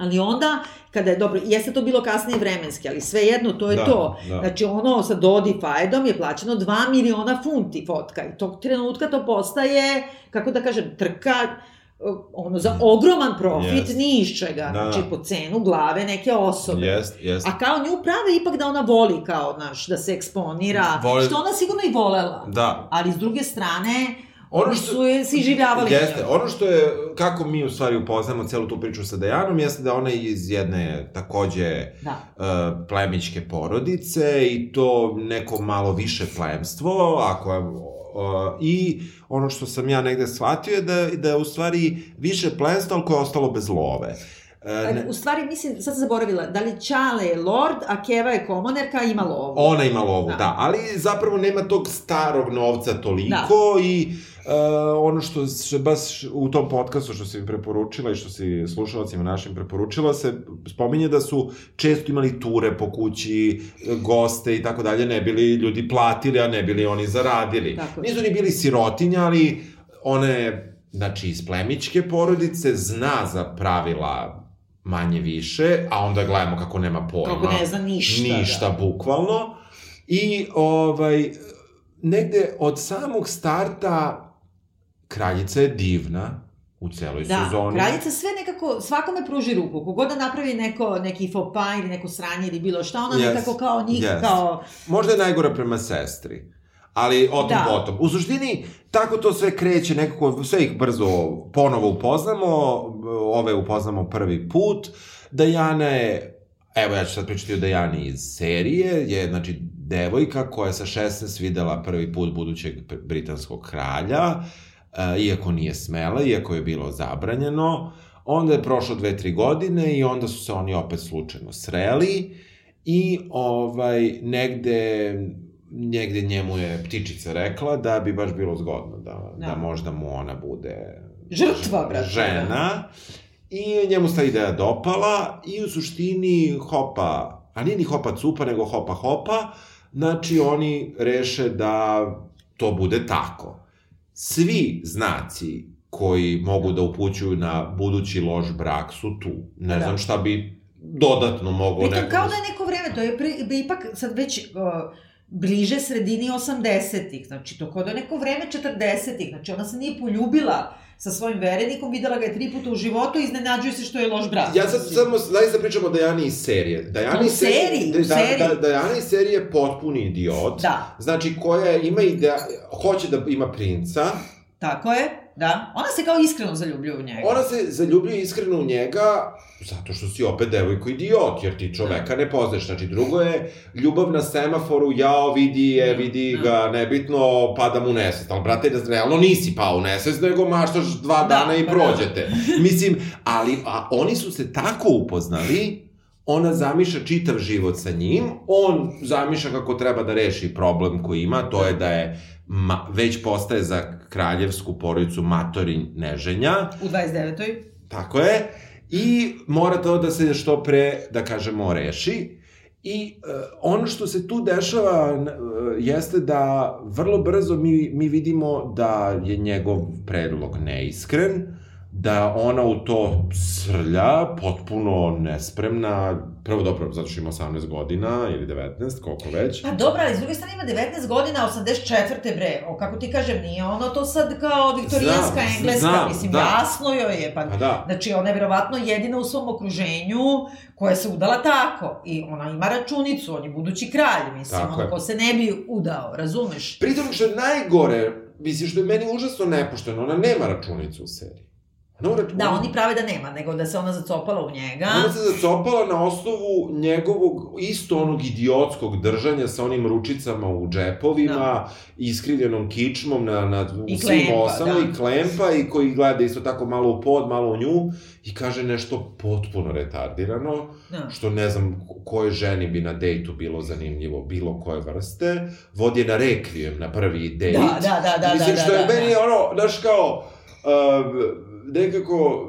Ali onda, kada je, dobro, jeste to bilo kasnije vremenski, ali svejedno, to je da, to. Da. Znači, ono sa Dodi Fajedom je plaćeno 2 miliona funti fotka i tog trenutka to postaje, kako da kažem, trka, ono, za ogroman profit yes. ni iz čega. Da, znači, po cenu glave neke osobe. Yes, yes. A kao nju prave ipak da ona voli, kao, naš, da se eksponira, Voli... što ona sigurno i volela. Da. Ali, s druge strane, Ono što, su je si življavali. Jeste, ono što je, kako mi u stvari upoznamo celu tu priču sa Dejanom, jeste da ona je iz jedne takođe da. uh, plemićke porodice i to neko malo više plemstvo, ako je, uh, i ono što sam ja negde shvatio je da, da je u stvari više plemstvo, ali koje je ostalo bez love. E, ne, U stvari, mislim, sad sam zaboravila, da li Čale je lord, a Keva je komonerka, ima lovu. Ona ima lovu, da. da. Ali zapravo nema tog starog novca toliko da. i Uh, ono što se baš u tom podcastu što si mi preporučila i što si slušalacima našim preporučila se spominje da su često imali ture po kući, goste i tako dalje, ne bili ljudi platili, a ne bili oni zaradili. Tako Nisu ni bili sirotinja, ali one, znači, iz plemićke porodice zna za pravila manje više, a onda gledamo kako nema pojma. Kako ne zna ništa. Ništa, da. bukvalno. I, ovaj, negde od samog starta kraljica je divna u celoj da, sezoni. Da, kraljica sve nekako, svakome pruži ruku. Kogod da napravi neko, neki fopa ili neko sranje ili bilo šta, ona yes, nekako kao njih, yes. kao... Možda je najgora prema sestri. Ali o tom da. potom. U suštini, tako to sve kreće, nekako sve ih brzo ponovo upoznamo, ove upoznamo prvi put. Dajana je, evo ja ću sad pričati o Dajani iz serije, je znači devojka koja je sa 16 videla prvi put budućeg britanskog kralja, iako nije smela, iako je bilo zabranjeno. Onda je prošlo dve, tri godine i onda su se oni opet slučajno sreli i ovaj, negde negde njemu je ptičica rekla da bi baš bilo zgodno da, da. da možda mu ona bude žrtva, brate. Žena. Da. I njemu sta ideja dopala i u suštini hopa, a nije ni hopa cupa, nego hopa hopa, znači oni reše da to bude tako. Svi znaci koji mogu da upućuju na budući loš brak su tu. Ne da. znam šta bi dodatno moglo neko... Pritom, kao da je neko vreme, to je pri, ipak sad već... Uh, bliže sredini 80-ih, znači to kod da neko vreme 40-ih, znači ona se nije poljubila sa svojim verenikom, videla ga je tri puta u životu i iznenađuje se što je loš brat. Ja sad samo zaista pričamo o Dajani iz serije. Dajani iz seriji, da, seriji. Da, da, Dajani iz serije je potpuni idiot. Da. Znači koja ima ideja, hoće da ima princa. Tako je. Da, ona se kao iskreno zaljubljuje u njega. Ona se zaljubljuje iskreno u njega zato što si opet devojko idiot, jer ti čoveka ne poznaš. Znači, drugo je ljubav na semaforu, jao, vidi je, vidi da. ga, nebitno, pada mu nesvest. Ali, brate, realno nisi pao u nesvest, nego maštaš dva da, dana i pa da. prođete. Da. Mislim, ali, a oni su se tako upoznali, ona zamišlja čitav život sa njim, on zamišlja kako treba da reši problem koji ima, to je da je ma, već postaje za kraljevsku porodicu matorin neženja. U 29. Tako je. I mora to da se što pre, da kažemo, reši. I uh, ono što se tu dešava uh, jeste da vrlo brzo mi, mi vidimo da je njegov predlog neiskren, da ona u to srlja, potpuno nespremna, prvo dobro, zato što ima 18 godina ili 19, koliko već. Pa dobro, ali s druge strane ima 19 godina, 84. bre, o, kako ti kažem, nije ono to sad kao viktorijanska znam, engleska, znam, mislim, da. jasno joj je, pa, pa da. znači ona je verovatno jedina u svom okruženju koja se udala tako, i ona ima računicu, on je budući kralj, mislim, tako ono je. ko se ne bi udao, razumeš? Pritom što je najgore, mislim, što je meni užasno nepošteno, ona nema računicu u seriji. No, da, oni prave da nema, nego da se ona zacopala u njega. Ona se zacopala na osnovu njegovog, isto onog idiotskog držanja sa onim ručicama u džepovima, da. iskrivljenom kičmom na, na I svim osama da. i klempa i koji gleda isto tako malo u pod, malo u nju i kaže nešto potpuno retardirano, da. što ne znam koje ženi bi na dejtu bilo zanimljivo, bilo koje vrste. Vodi je na rekvijem na prvi dejt. Da, da, da, da. Mislim, da, što da, je da, meni da. ono, znaš kao, uh, nekako,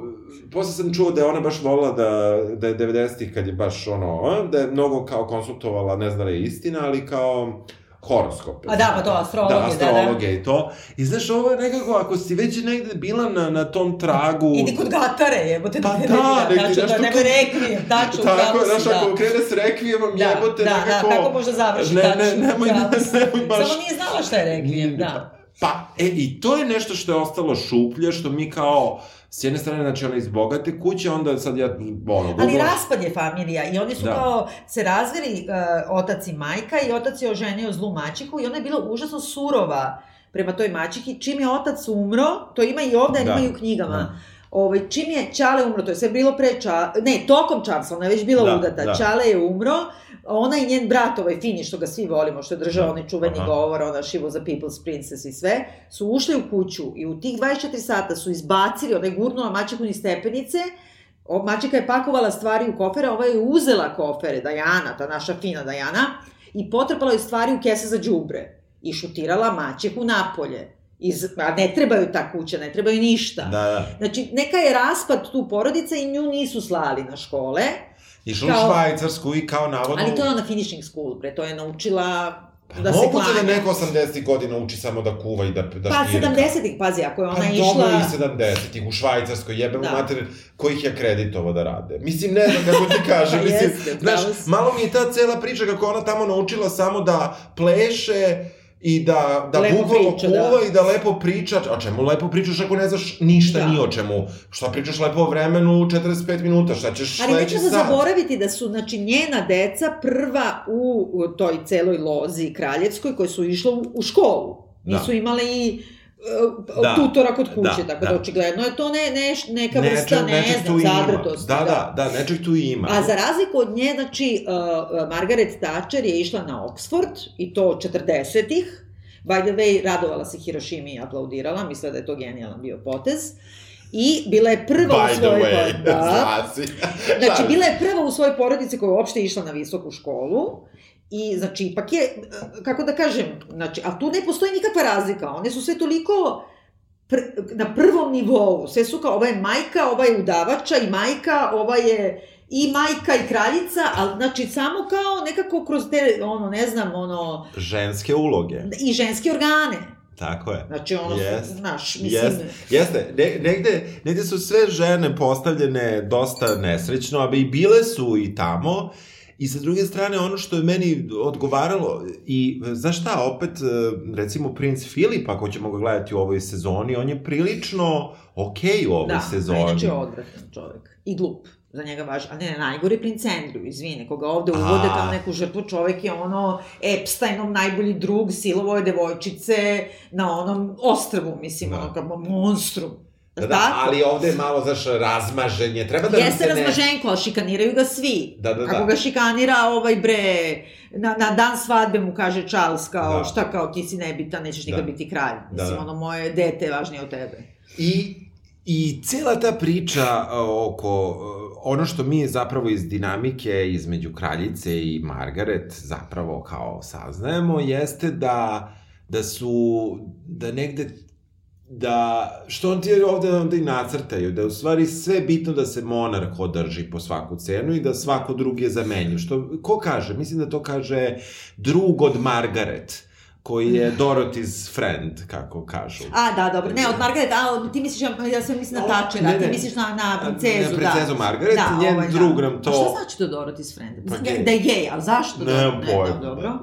posle sam čuo da je ona baš volila da, da je 90-ih kad je baš ono, da je mnogo kao konsultovala, ne znam da je istina, ali kao horoskope. A da, pa to, astrologe, da, astrologe da, da. i to. I znaš, ovo je nekako, ako si već negde bila na, na tom tragu... Idi kod gatare, jebote, pa da, da, negde, tačno, da, nemoj rekvijem, tačno, Tako, znaš, da. ako krene s rekvijemom, da, jebote, da, nekako... Da, kako možda završi, ne, ne, nemoj, ne, nemoj baš... Samo nije znala šta je rekvijem, da. Pa, e, i to je nešto što je ostalo šuplje, što mi kao s jedne strane, znači ona iz bogate kuće, onda sad ja, ono, Google... Ali raspad je familija i oni su da. kao se razveli uh, otac i majka i otac je oženio zlu mačiku i ona je bila užasno surova prema toj mačiki. Čim je otac umro, to ima i ovde, da. ima i u knjigama. Da. Ovaj, čim je Čale umro, to je sve bilo pre Čale, ne, tokom Čarsa, ona je već bila da, udata, da. Čale je umro, ona i njen brat, ovaj Fini, što ga svi volimo, što je držao da. onaj čuveni Aha. govor, ona She was a people's princess i sve, su ušli u kuću i u tih 24 sata su izbacili, onaj gurnula mačeku ni stepenice O, mačika je pakovala stvari u kofere, ova je uzela kofere, Dajana, ta naša fina Dajana, i potrpala je stvari u kese za đubre. I šutirala maćehu napolje. Iz, a ne trebaju ta kuća, ne trebaju ništa. Da, da. Znači, neka je raspad tu porodica i nju nisu slali na škole, Išla Kao- u Švajcarsku i kao navodno... ali to je ona finishing school, bre, to je naučila Pa da se da neko 80 godina uči samo da kuva i da, da Pa, štiri. 70-ih, pazi, ako je ona Pa išla... dobro i 70-ih u Švajcarskoj, jebemo Da. mater kojih je kreditovao da rade. Mislim, ne znam kako ti kažem, Pa mislim, jeste, znaš, malo mi je ta cela priča kako ona tamo naučila samo da pleše i da, da Lepo bukvalno priča, kuva da. i da lepo priča. A čemu lepo pričaš ako ne znaš ništa Da. ni o čemu? Šta pričaš lepo o vremenu 45 minuta? Šta ćeš Ali sledeći treba sat? zaboraviti da su, znači, njena deca prva u, toj celoj lozi kraljevskoj koje su išle u, u školu. Da. Nisu imali i Da. da. tutora kod kuće, Da, tako da, da. očigledno je to ne, ne, neka Nečeg- vrsta, ne nečeg znam, tu ima. zabrtosti. Da, da, da, nečeg tu ima. A za razliku od nje, znači, uh, Margaret Thatcher je išla na Oxford, i to 40-ih. By the way, radovala se Hirošimi i aplaudirala, mislila da je to genijalan bio potez. I bila je prva By u svojoj... way, Da. Znači, bila je prva u svojoj porodici koja je uopšte išla na visoku školu. I, znači, ipak je, eh, kako da kažem, znači, a tu ne postoji nikakva razlika. One su sve toliko pr, na prvom nivou. Sve su kao, ova je majka, ova je udavača i majka, ova je i majka i kraljica, ali znači samo kao nekako kroz te, ono, ne znam, ono, Ženske uloge, i ženske organe. tako je. Znači, ono, yes. znaš, mislim... Jeste, jeste. Ne, negde, negde su sve žene postavljene dosta nesrećno, a i bile su i tamo. I sa druge strane, ono što je meni odgovaralo, i znaš šta, opet, e, recimo, princ Filip, ako ćemo ga gledati u ovoj sezoni, on je prilično okej u ovoj da, sezoni. Da, je odvratan čovek. I glup. Za njega važi. A ne, ne, najgori je princ Andrew, izvini, koga ovde uvode A. kao neku žrtvu, čovek je ono Epsteinov najbolji drug, silovo je devojčice na onom ostrvu, mislim, da. ono kao monstrum. Da, da, ali ovde je malo, znaš, razmaženje. Treba da Jeste se ne... razmaženko, ali šikaniraju ga svi. Da, da, Kako da. ga šikanira ovaj bre, na, na dan svadbe mu kaže Charles kao, Da. šta kao, ti si nebitan, nećeš nikad Da. biti kralj. Mislim, Da. ono, moje dete je važnije od tebe. I, I cela ta priča uh, oko uh, ono što mi zapravo iz dinamike između kraljice i Margaret zapravo kao saznajemo jeste da da su da negde da, što on ti ovde onda i nacrtaju, da je u stvari sve bitno da se monarh održi po svaku cenu i da svako drugi je zamenju. Što, ko kaže? Mislim da to kaže drug od Margaret, koji je Dorothy's friend, kako kažu. A, da, dobro. Ne, od Margaret, a ti misliš, ja, sam mislim na ne, ne. ti misliš na, na princezu, Na princezu da. Margaret, njen ovaj, drug nam to- A šta znači to Dorothy's friend? Pa Mislim, gej. da, da je ali zašto? Dobro? pojma. Ne, da, dobro.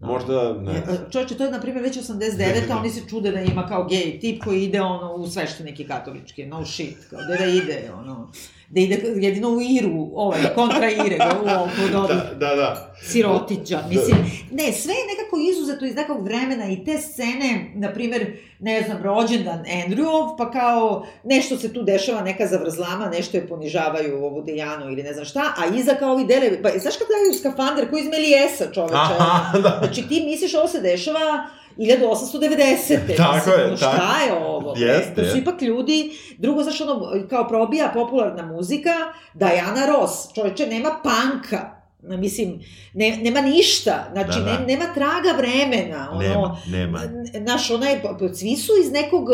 Da. Možda, ne. E, Čovječe, to je, na primjer, već 89. a oni se čude da ima kao gej tip koji ide, ono, u sveštenike katoličke, no shit, kao da, da ide, ono, da ide jedino u Iru, ovaj, kontra Ire, ga u ovo, kod ovih Da, da, da. sirotića, mislim, ne, sve je nekako izuzeto iz nekog vremena i te scene, na primer, ne znam, rođendan Andrewov, pa kao nešto se tu dešava, neka zavrzlama, nešto je ponižavaju ovu Dejanu ili ne znam šta, a iza kao ovi dele, pa znaš kad daju skafander koji iz Melijesa, čoveče, Aha, da. Znači ti misliš ovo se dešava 1890. Tako Mislim, je, ono, Šta tako. je ovo? Jeste, To su ipak ljudi, drugo, znaš, ono, kao probija popularna muzika, Diana Ross, čovječe, nema panka, Mislim, ne, nema ništa, znači Da, da. Ne, nema traga vremena, ono, Nema, nema. Znaš, onaj, svi su iz nekog,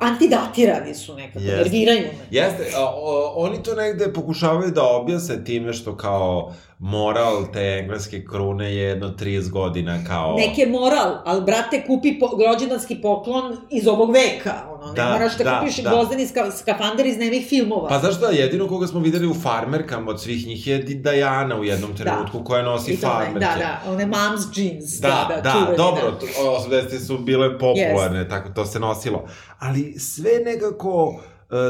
antidatirani su nekako, Jeste. nerviraju me. Jeste, oni to negde pokušavaju da objasne time što kao moral te engleske krune je jedno 30 godina kao... Neki je moral, ali brate, kupi po, rođendanski poklon iz ovog veka, ono, ne Da, moraš da, da, kupiš da. gvozdeni ska, skafander iz nemih filmova. Pa znaš da, jedino koga smo videli u farmerkama od svih njih je Diana u jednom trenutku koja nosi I to, farmerke. Da, da, one mom's jeans. Da, da, da, čuveni, dobro, to- 80 su bile popularne, tako to se nosilo. Ali sve nekako,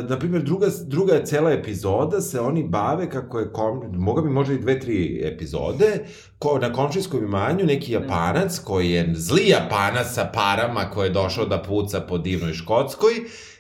na primjer, druga, druga je cela epizoda, se oni bave kako je, kom, moga bi možda i dve, tri epizode, ko, na komšijskom imanju neki japanac koji je zli japanac sa parama koji je došao da puca po divnoj Škotskoj,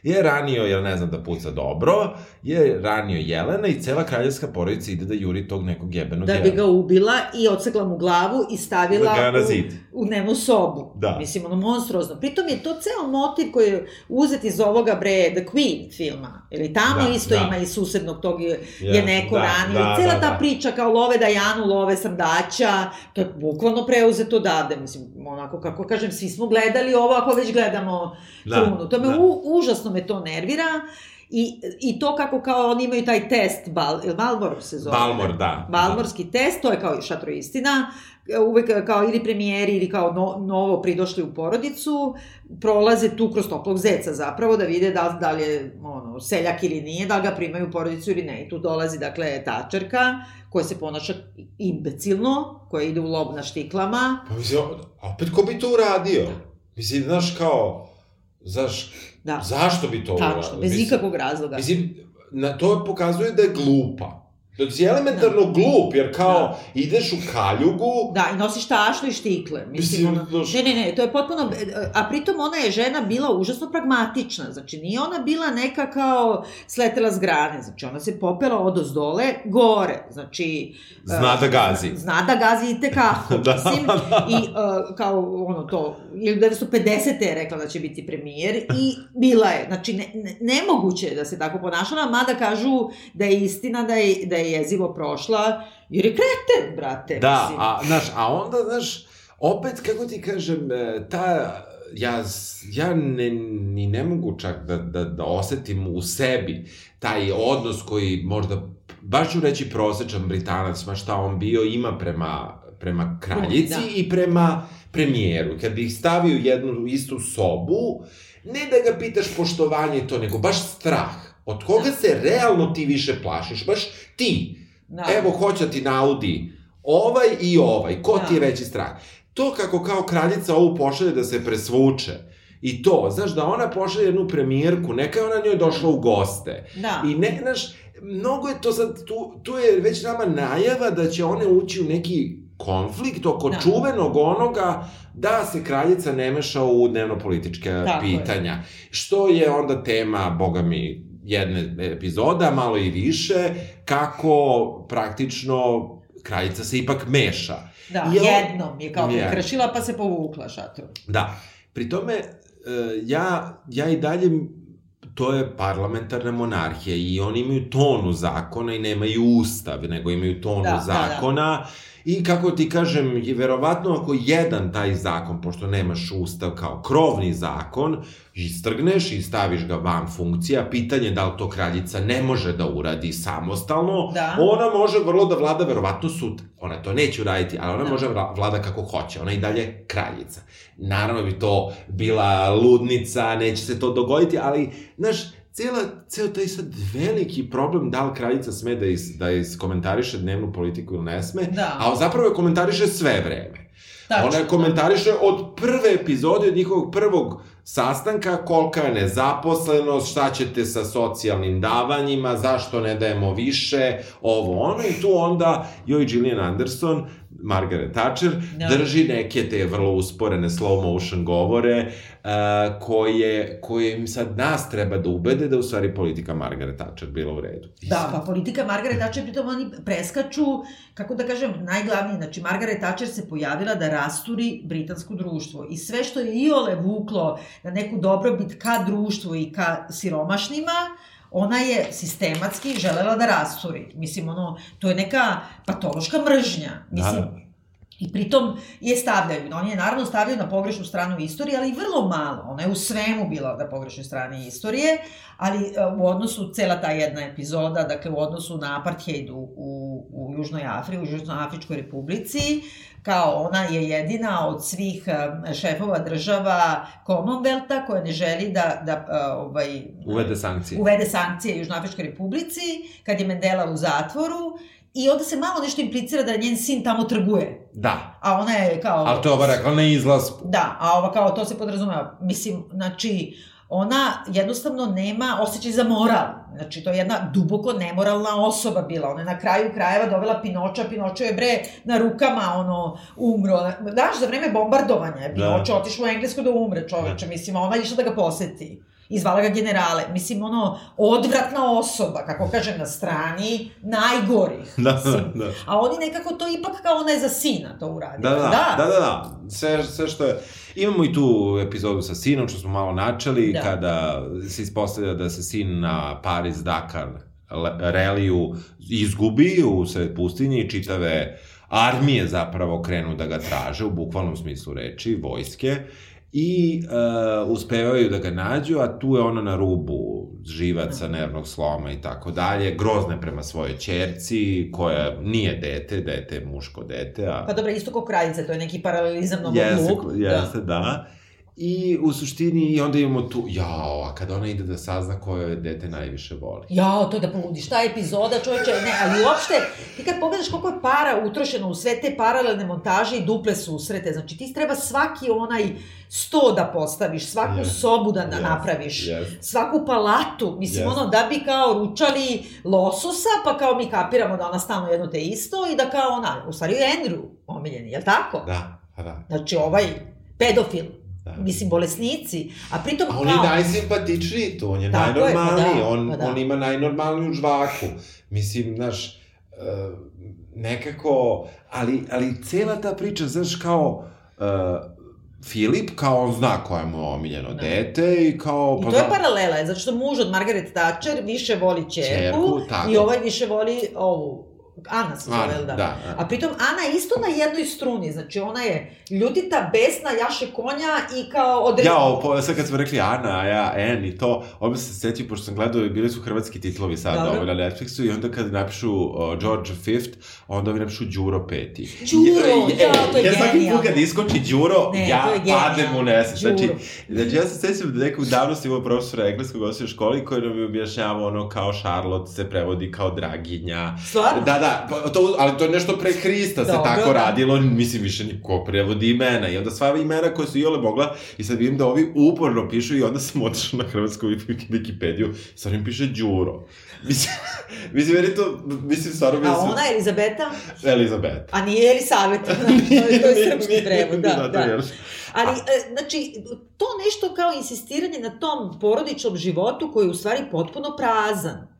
je ranio, jel ne znam da puca dobro, je ranio Jelena i cela kraljevska porodica ide da juri tog nekog jebenog Da bi ga ubila i odsekla mu glavu i stavila Da u, zid. u dnevnu sobu. Da. Mislim, ono, monstruozno. Pritom je to ceo motiv koji je uzet iz ovoga, bre, The Queen film. filma. Ili tamo Da, isto da. ima i susednog tog je, je neko da, ranio. da, Cela da, ta da. priča kao love Dajanu, love Srdaća, to je bukvalno preuzeto odavde. Mislim, onako, kako kažem, svi smo gledali ovo ako već gledamo Da, krunu. To me da. u, užasno me to nervira. I, I to kako kao oni imaju taj test, Bal, Balmor se zove? Balmor, da. Balmorski test, to je kao i šatro istina, uvek kao ili premijeri ili kao no, novo pridošli u porodicu, prolaze tu kroz toplog zeca zapravo da vide da, da li je ono, seljak ili nije, da li ga primaju u porodicu ili ne. I tu dolazi, dakle, tačerka koja se ponaša imbecilno, koja ide u lob na štiklama. Pa mislim, opet ko bi to uradio? Mislim, znaš, kao, znaš, Da, zašto bi to uradio? tačno, bez Mislim, ikakvog razloga. Mislim, na to pokazuje da je glupa. Da si elementarno glup, jer kao, Da. ideš u kaljugu, Da, i nosiš tašnu i štikle. Mislim, Mislim, ono, ne, ne, ne, to je potpuno, a pritom ona je žena bila užasno pragmatična, znači nije ona bila neka kao sletela s grane, znači ona se popela od ozdole gore, znači... Zna e, da gazi. Zna da gazi i tekako, Da, mislim, da. i e, kao ono to, 1950. je rekla da će biti premijer i bila je, znači ne, ne, nemoguće je da se tako ponašala, mada kažu da je istina da je, da je jezivo prošla, jer je kreten, brate. Da, mislim. a, znaš, a onda, znaš, opet, kako ti kažem, e, ta, ja, ja ne, ni ne mogu čak da, da, da osetim u sebi taj odnos koji možda, baš ću reći prosečan Britanac, ma šta on bio, ima prema, prema kraljici Da. i prema premijeru. Kad bih stavio jednu istu sobu, ne da ga pitaš poštovanje to, nego baš strah. Od koga Da. se realno ti više plašiš? Baš ti. Da. Evo, hoće ti naudi ovaj i ovaj, ko Da. ti je veći strah? To kako kao kraljica ovu pošalje da se presvuče, i to, znaš, da ona pošalje jednu premijerku, neka je ona njoj došla u goste. Da. I ne, znaš, mnogo je to sad, tu, tu je već nama najava da će one ući u neki konflikt oko Da. čuvenog onoga da se kraljica ne meša u dnevno-političke Tako je. pitanja. Što je onda tema, boga mi, jedne epizoda, malo i više, kako praktično kraljica se ipak meša. Da, I jednom je kao prekršila pa se povukla šatru. Da, pri tome, e, ja, ja i dalje, to je parlamentarna monarhija i oni imaju tonu zakona i nemaju ustav, nego imaju tonu Da, da, da. I kako ti kažem, je verovatno ako jedan taj zakon, pošto nemaš ustav kao krovni zakon, istrgneš i staviš ga van funkcija, pitanje je da li to kraljica ne može da uradi samostalno, Da. ona može vrlo da vlada verovatno sutra. Ona to neće uraditi, ali ona Da. može vla- vlada kako hoće. Ona i dalje kraljica. Naravno bi to bila ludnica, neće se to dogoditi, ali, znaš, cela, ceo taj sad veliki problem da li kraljica sme da, is, da iskomentariše dnevnu politiku ili ne sme, Da. a zapravo je komentariše sve vreme. Tačno. Ona je komentariše od prve epizode, od njihovog prvog sastanka, kolika je nezaposlenost, šta ćete sa socijalnim davanjima, zašto ne dajemo više, ovo ono, i tu onda joj Gillian Anderson, Margaret Thatcher, Da. drži neke te vrlo usporene slow motion govore, uh, koje, koje im sad nas treba da ubede da u stvari politika Margaret Thatcher bila u redu. Da, pa politika Margaret Thatcher, pritom oni preskaču, kako da kažem, najglavnije, znači Margaret Thatcher se pojavila da rasturi britansko društvo i sve što je iole vuklo neku dobrobit ka društvu i ka siromašnima, ona je sistematski želela da rasturi. Mislim, ono, to je neka patološka mržnja. Mislim, da. I pritom je stavljaju, oni je naravno stavljaju na pogrešnu stranu istorije, ali vrlo malo. Ona je u svemu bila na pogrešnoj strani istorije, ali e, u odnosu, cela ta jedna epizoda, dakle u odnosu na apartheid u, u, u Južnoj Africi, u Južnoafričkoj republici, kao ona je jedina od svih e, šefova država Commonwealtha koja ne želi da, da e, ovaj, Uvede sankcije. uvede sankcije Južnoafričkoj republici, kad je Mandela u zatvoru, i onda se malo nešto implicira da njen sin tamo trguje. Da. A ona je kao... Ali to je ova rekla na izlasku. Da, a ova kao to se podrazumeva. Mislim, znači, ona jednostavno nema osjećaj za moral. Znači, to je jedna duboko nemoralna osoba bila. Ona je na kraju krajeva dovela Pinoča, Pinočo je bre na rukama ono umro. Znaš, za vreme bombardovanja je Da. Pinočo otišao u Englesku da umre čoveče. Mislim, a ona je išla da ga poseti. I zvala ga generale. Mislim, ono, odvratna osoba, kako kažem, na strani najgorih. Da, Mislim. da. A oni nekako to ipak kao ona je za sina to uradio. Da, da, da, da, da. Sve, sve što je... Imamo i tu epizodu sa sinom, što smo malo načeli, Da. kada se ispostavlja da se sin na Paris-Dakar reliju izgubi u sred pustinje i čitave armije zapravo krenu da ga traže, u bukvalnom smislu reči, vojske, i uh, uspevaju da ga nađu, a tu je ona na rubu živaca, nervnog sloma i tako dalje, grozne prema svojoj čerci, koja nije dete, dete je muško dete, a... Pa dobro, isto kao kraljica, to je neki paralelizam mnogo Jeste, glup. jeste, da. da. I u suštini, i onda imamo tu, jao, a kada ona ide da sazna koje dete najviše voli. Jao, to je da poludiš, ta epizoda, čoveče, ne, ali uopšte, ti kad pogledaš koliko je para utrošeno u sve te paralelne montaže i duple susrete, znači ti treba svaki onaj sto da postaviš, svaku Yes. sobu da Yes. napraviš, Yes. svaku palatu, mislim, Yes. ono, da bi kao ručali lososa, pa kao mi kapiramo da ona stalno jedno te isto i da kao ona, u stvari je Andrew omiljeni, jel tako? Da, pa da. Znači, ovaj pedofil, da. mislim, bolesnici, a pritom A on kao... je najsimpatičniji tu, on je Tako je, pa najnormalniji, da, on, pa da. on ima najnormalniju žvaku. Mislim, znaš, uh, nekako, ali, ali cela ta priča, znaš, kao, uh, Filip, kao on zna koja mu je omiljeno Da. dete i kao... I pa to je zna- paralela, zato što muž od Margaret Thatcher više voli čerku, tako. i ovaj više voli ovu, Ana se zove, Ana, da? da, da. A pritom Ana je isto na jednoj struni, znači ona je ljutita, besna, jaše konja i kao odredno... Ja, po, sad kad smo rekli Ana, a ja, En i to, odmah se setio, pošto sam gledao, bili su hrvatski titlovi sad Dobro. ovo na Netflixu i onda kad napišu uh, George V, onda ovi napišu Đuro peti. Đuro, I- ja, to je Ja svaki put kad iskoči Đuro, Ne, ja je padem u nesvest. Znači, znači, ja se sećam da nekog davno sam imao profesora engleskog osnovne školi koji nam je objašnjavao ono kao Charlotte se prevodi kao draginja. Stvarno? Da, da, pa to, ali to je nešto pre Hrista se Dobro, tako da. radilo, mislim više niko prevodi imena i onda sva imena koje su iole mogla i sad vidim da ovi uporno pišu i onda sam otišao na hrvatsku Wikipediju sad im piše Đuro. Mislim, mislim, meni to, mislim, stvarno mi A ona je Elizabeta, Elizabeta. a nije Elisaveta, znači, to je, to je srpski prevod, da, da. jel? Ali, e, znači, to nešto kao insistiranje na tom porodičnom životu koji je u stvari potpuno prazan.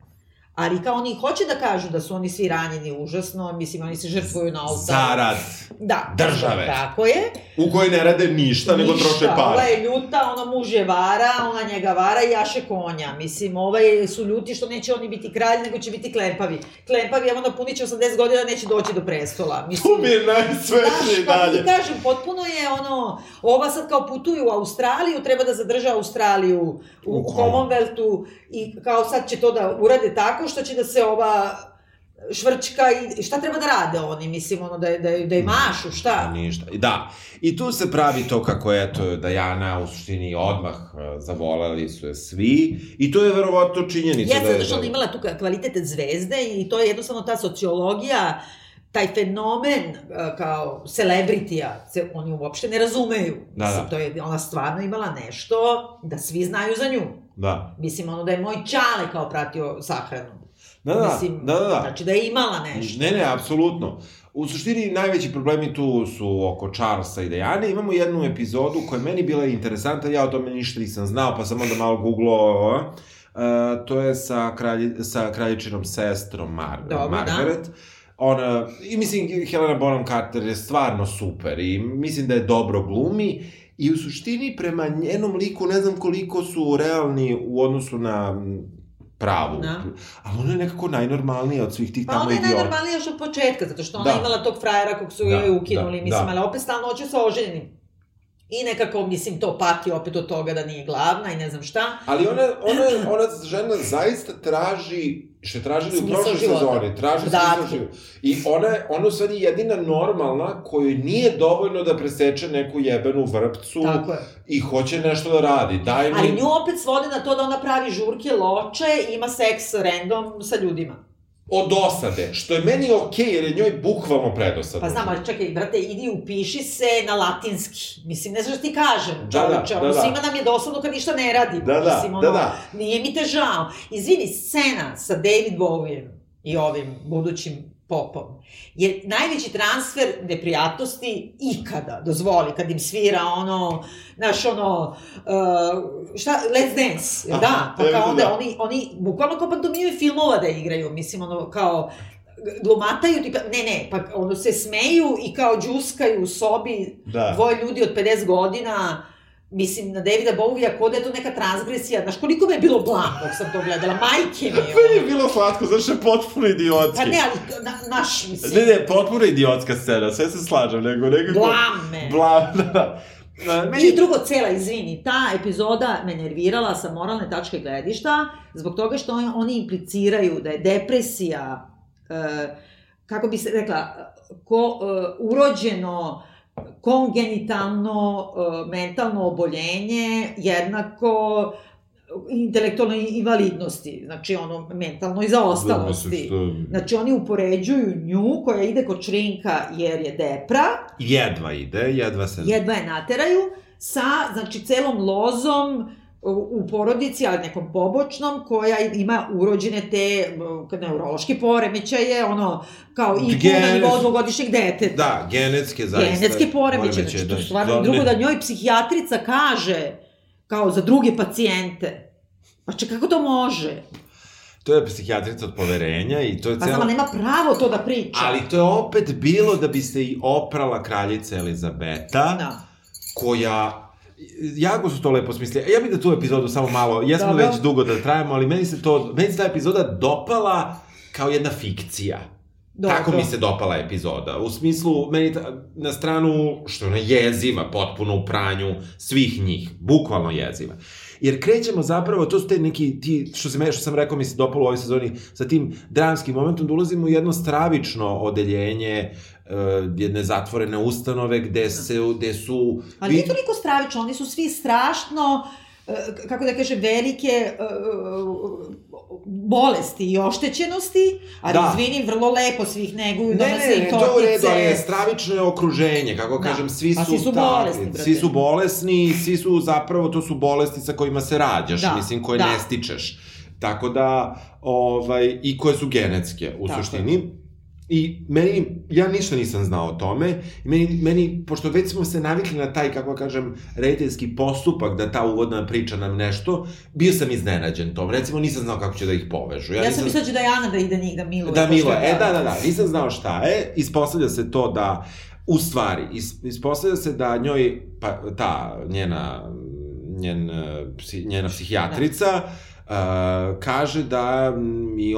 Ali kao oni hoće da kažu da su oni svi ranjeni užasno, mislim, oni se žrtvuju na oltar. Zarad, Da. države. Tako je. u kojoj ne rade ništa, nego troše Ova pare. je ljuta, ono muž je vara, ona njega vara i jaše konja. Mislim, ovaj su ljuti što neće oni biti kralj, nego će biti klempavi. Klempavi, evo napunit će 80 godina, neće doći do prestola. Mislim, Tu mi je najsvetliji Znaš, kako ti dalje. kažem, potpuno je ono, ova sad kao putuju u Australiju, treba da zadrže Australiju u, U u Commonwealthu i kao sad će to da urade tako što će da se ova švrčka i i šta treba da rade oni, mislim, ono, da, da, da je mašu, šta? Ništa. I Da, i tu se pravi to kako je to Dajana u suštini odmah e, zavolali su je svi i to je verovatno činjenica Jeste, da je... zato što ona imala tu kvalitet zvezde i to je jednostavno ta sociologija, taj fenomen uh, kao celebritija, se oni uopšte ne razumeju. Da, Mislim, da. to je, ona stvarno imala nešto da svi znaju za nju. Da. Mislim, ono da je moj čale kao pratio sahranu. Da, da, Mislim, da, da, da. Znači da je imala nešto. Ne, ne, apsolutno. U suštini najveći problemi tu su oko Charlesa i Dejane. Imamo jednu epizodu koja je meni bila interesantna, ja o tome ništa nisam znao, pa sam onda malo googlao. Uh, to je sa, kralji, sa kraljičinom sestrom Mar Dobro, da. Margaret. Ona, i mislim, Helena Bonham Carter je stvarno super i mislim da je dobro glumi i u suštini prema njenom liku ne znam koliko su realni u odnosu na pravu. Da. Ali ona je nekako najnormalnija od svih tih Pa tamo ona je idiota. najnormalnija još od početka, zato što ona Da. da. imala tog frajera kog su Da, joj ukinuli, da, mislim, da. ali opet stalno hoće sa oženjenim. I nekako, mislim, to pati opet od toga da nije glavna i ne znam šta. Ali ona, ona, ona žena zaista traži, što je tražili u prošloj života. sezoni, traži smisao života. I ona, je- ona u stvari jedina normalna kojoj nije dovoljno da preseče neku jebenu vrpcu i hoće nešto da radi. Daj mi... Ali nju opet svode na to da ona pravi žurke, loče i ima seks random sa ljudima. Od dosade, što je meni okej, jer je njoj bukvalno predosadno. Pa znam, ali čekaj, brate, idi upiši se na latinski. Mislim, ne znaš šta ti kažem, Da, da, čoveče, da, da. svima nam je dosadno kad ništa ne radimo. Da, da, Mislim, ono, da, da. Nije mi te žao. Izvini, scena sa David Bowiem i ovim budućim popom. Je najveći transfer neprijatnosti ikada, dozvoli, kad im svira ono, znaš, ono, uh, šta, Let's Dance, Aha, da, pa kao onda da. oni, oni bukvalno kao pantomime filmova da igraju, mislim, ono, kao, glumataju, tipa, ne, ne, pa ono se smeju i kao džuskaju u sobi da. dvoje ljudi od 50 godina, mislim, na Davida Bovija, kod da je to neka transgresija. Znaš, koliko me je bilo blam dok sam to gledala, majke mi. Meni je bilo slatko, znaš, je potpuno idiotski. Pa ne, ali, na, naš, mislim. Ne, ne, potpuno idiotska scena, sve se slažem, nego nekako... Blam me. Blam, da, da. Meni... I drugo, cela, izvini, ta epizoda me nervirala sa moralne tačke gledišta, zbog toga što oni impliciraju da je depresija, uh, kako bi se rekla, ko, uh, urođeno kongenitalno e, mentalno oboljenje jednako intelektualnoj invalidnosti, znači ono mentalnoj zaostalosti. Znači oni upoređuju nju koja ide kod šrinka jer je depra. Jedva ide, jedva se... Jedva je nateraju sa, znači, celom lozom u porodici, ali nekom pobočnom, koja ima urođene te neurološke poremećaje, ono, kao i Genes... na nivou dvogodišnjeg deteta. Da, genetske zaista. Genetske poremećaje, znači, da, stvarno, da, drugo da njoj psihijatrica kaže, kao za druge pacijente, pa če, kako to može? To je psihijatrica od poverenja i to je pa celo... Pa nema pravo to da priča. Ali to je opet bilo da biste i oprala kraljica Elizabeta, da. koja jako su to lepo smislili. Ja bih da tu epizodu samo malo, jesmo već dugo da trajamo, ali meni se to, meni se ta epizoda dopala kao jedna fikcija. Dobro. Tako mi se dopala epizoda. U smislu, meni ta, na stranu, što ona jeziva, potpuno u pranju svih njih. Bukvalno jeziva. Jer krećemo zapravo, to su te neki, ti, što, se, što sam rekao, mi se dopalo u ovoj sezoni, sa tim dramskim momentom, da ulazimo u jedno stravično odeljenje uh, jedne zatvorene ustanove gde se, gde su... Ali nije toliko stravično, oni su svi strašno uh, kako da kažem, velike uh, bolesti i oštećenosti, ali da. izvini, vrlo lepo svih neguju, ne, donose ne, ne, i tortice. Ne, to je redu, ali je stravično okruženje, kako da. kažem, svi pa su... Svi su bolesni, brate. Svi su bolesni, svi su zapravo, to su bolesti sa kojima se rađaš, da. mislim, koje da. ne stičeš. Tako da, ovaj, i koje su genetske, u Tako suštini. Je. I meni, ja ništa nisam znao o tome, i meni, meni, pošto već smo se navikli na taj, kako kažem, rediteljski postupak, da ta uvodna priča nam nešto, bio sam iznenađen tom. Recimo, nisam znao kako će da ih povežu. Ja, ja sam mislila da da Jana da ide njih da miluje. Da miluje, e, da, da, da, nisam znao šta je. Ispostavlja se to da, u stvari, ispostavlja se da njoj, pa, ta, njena, njen, njena psihijatrica, da kaže da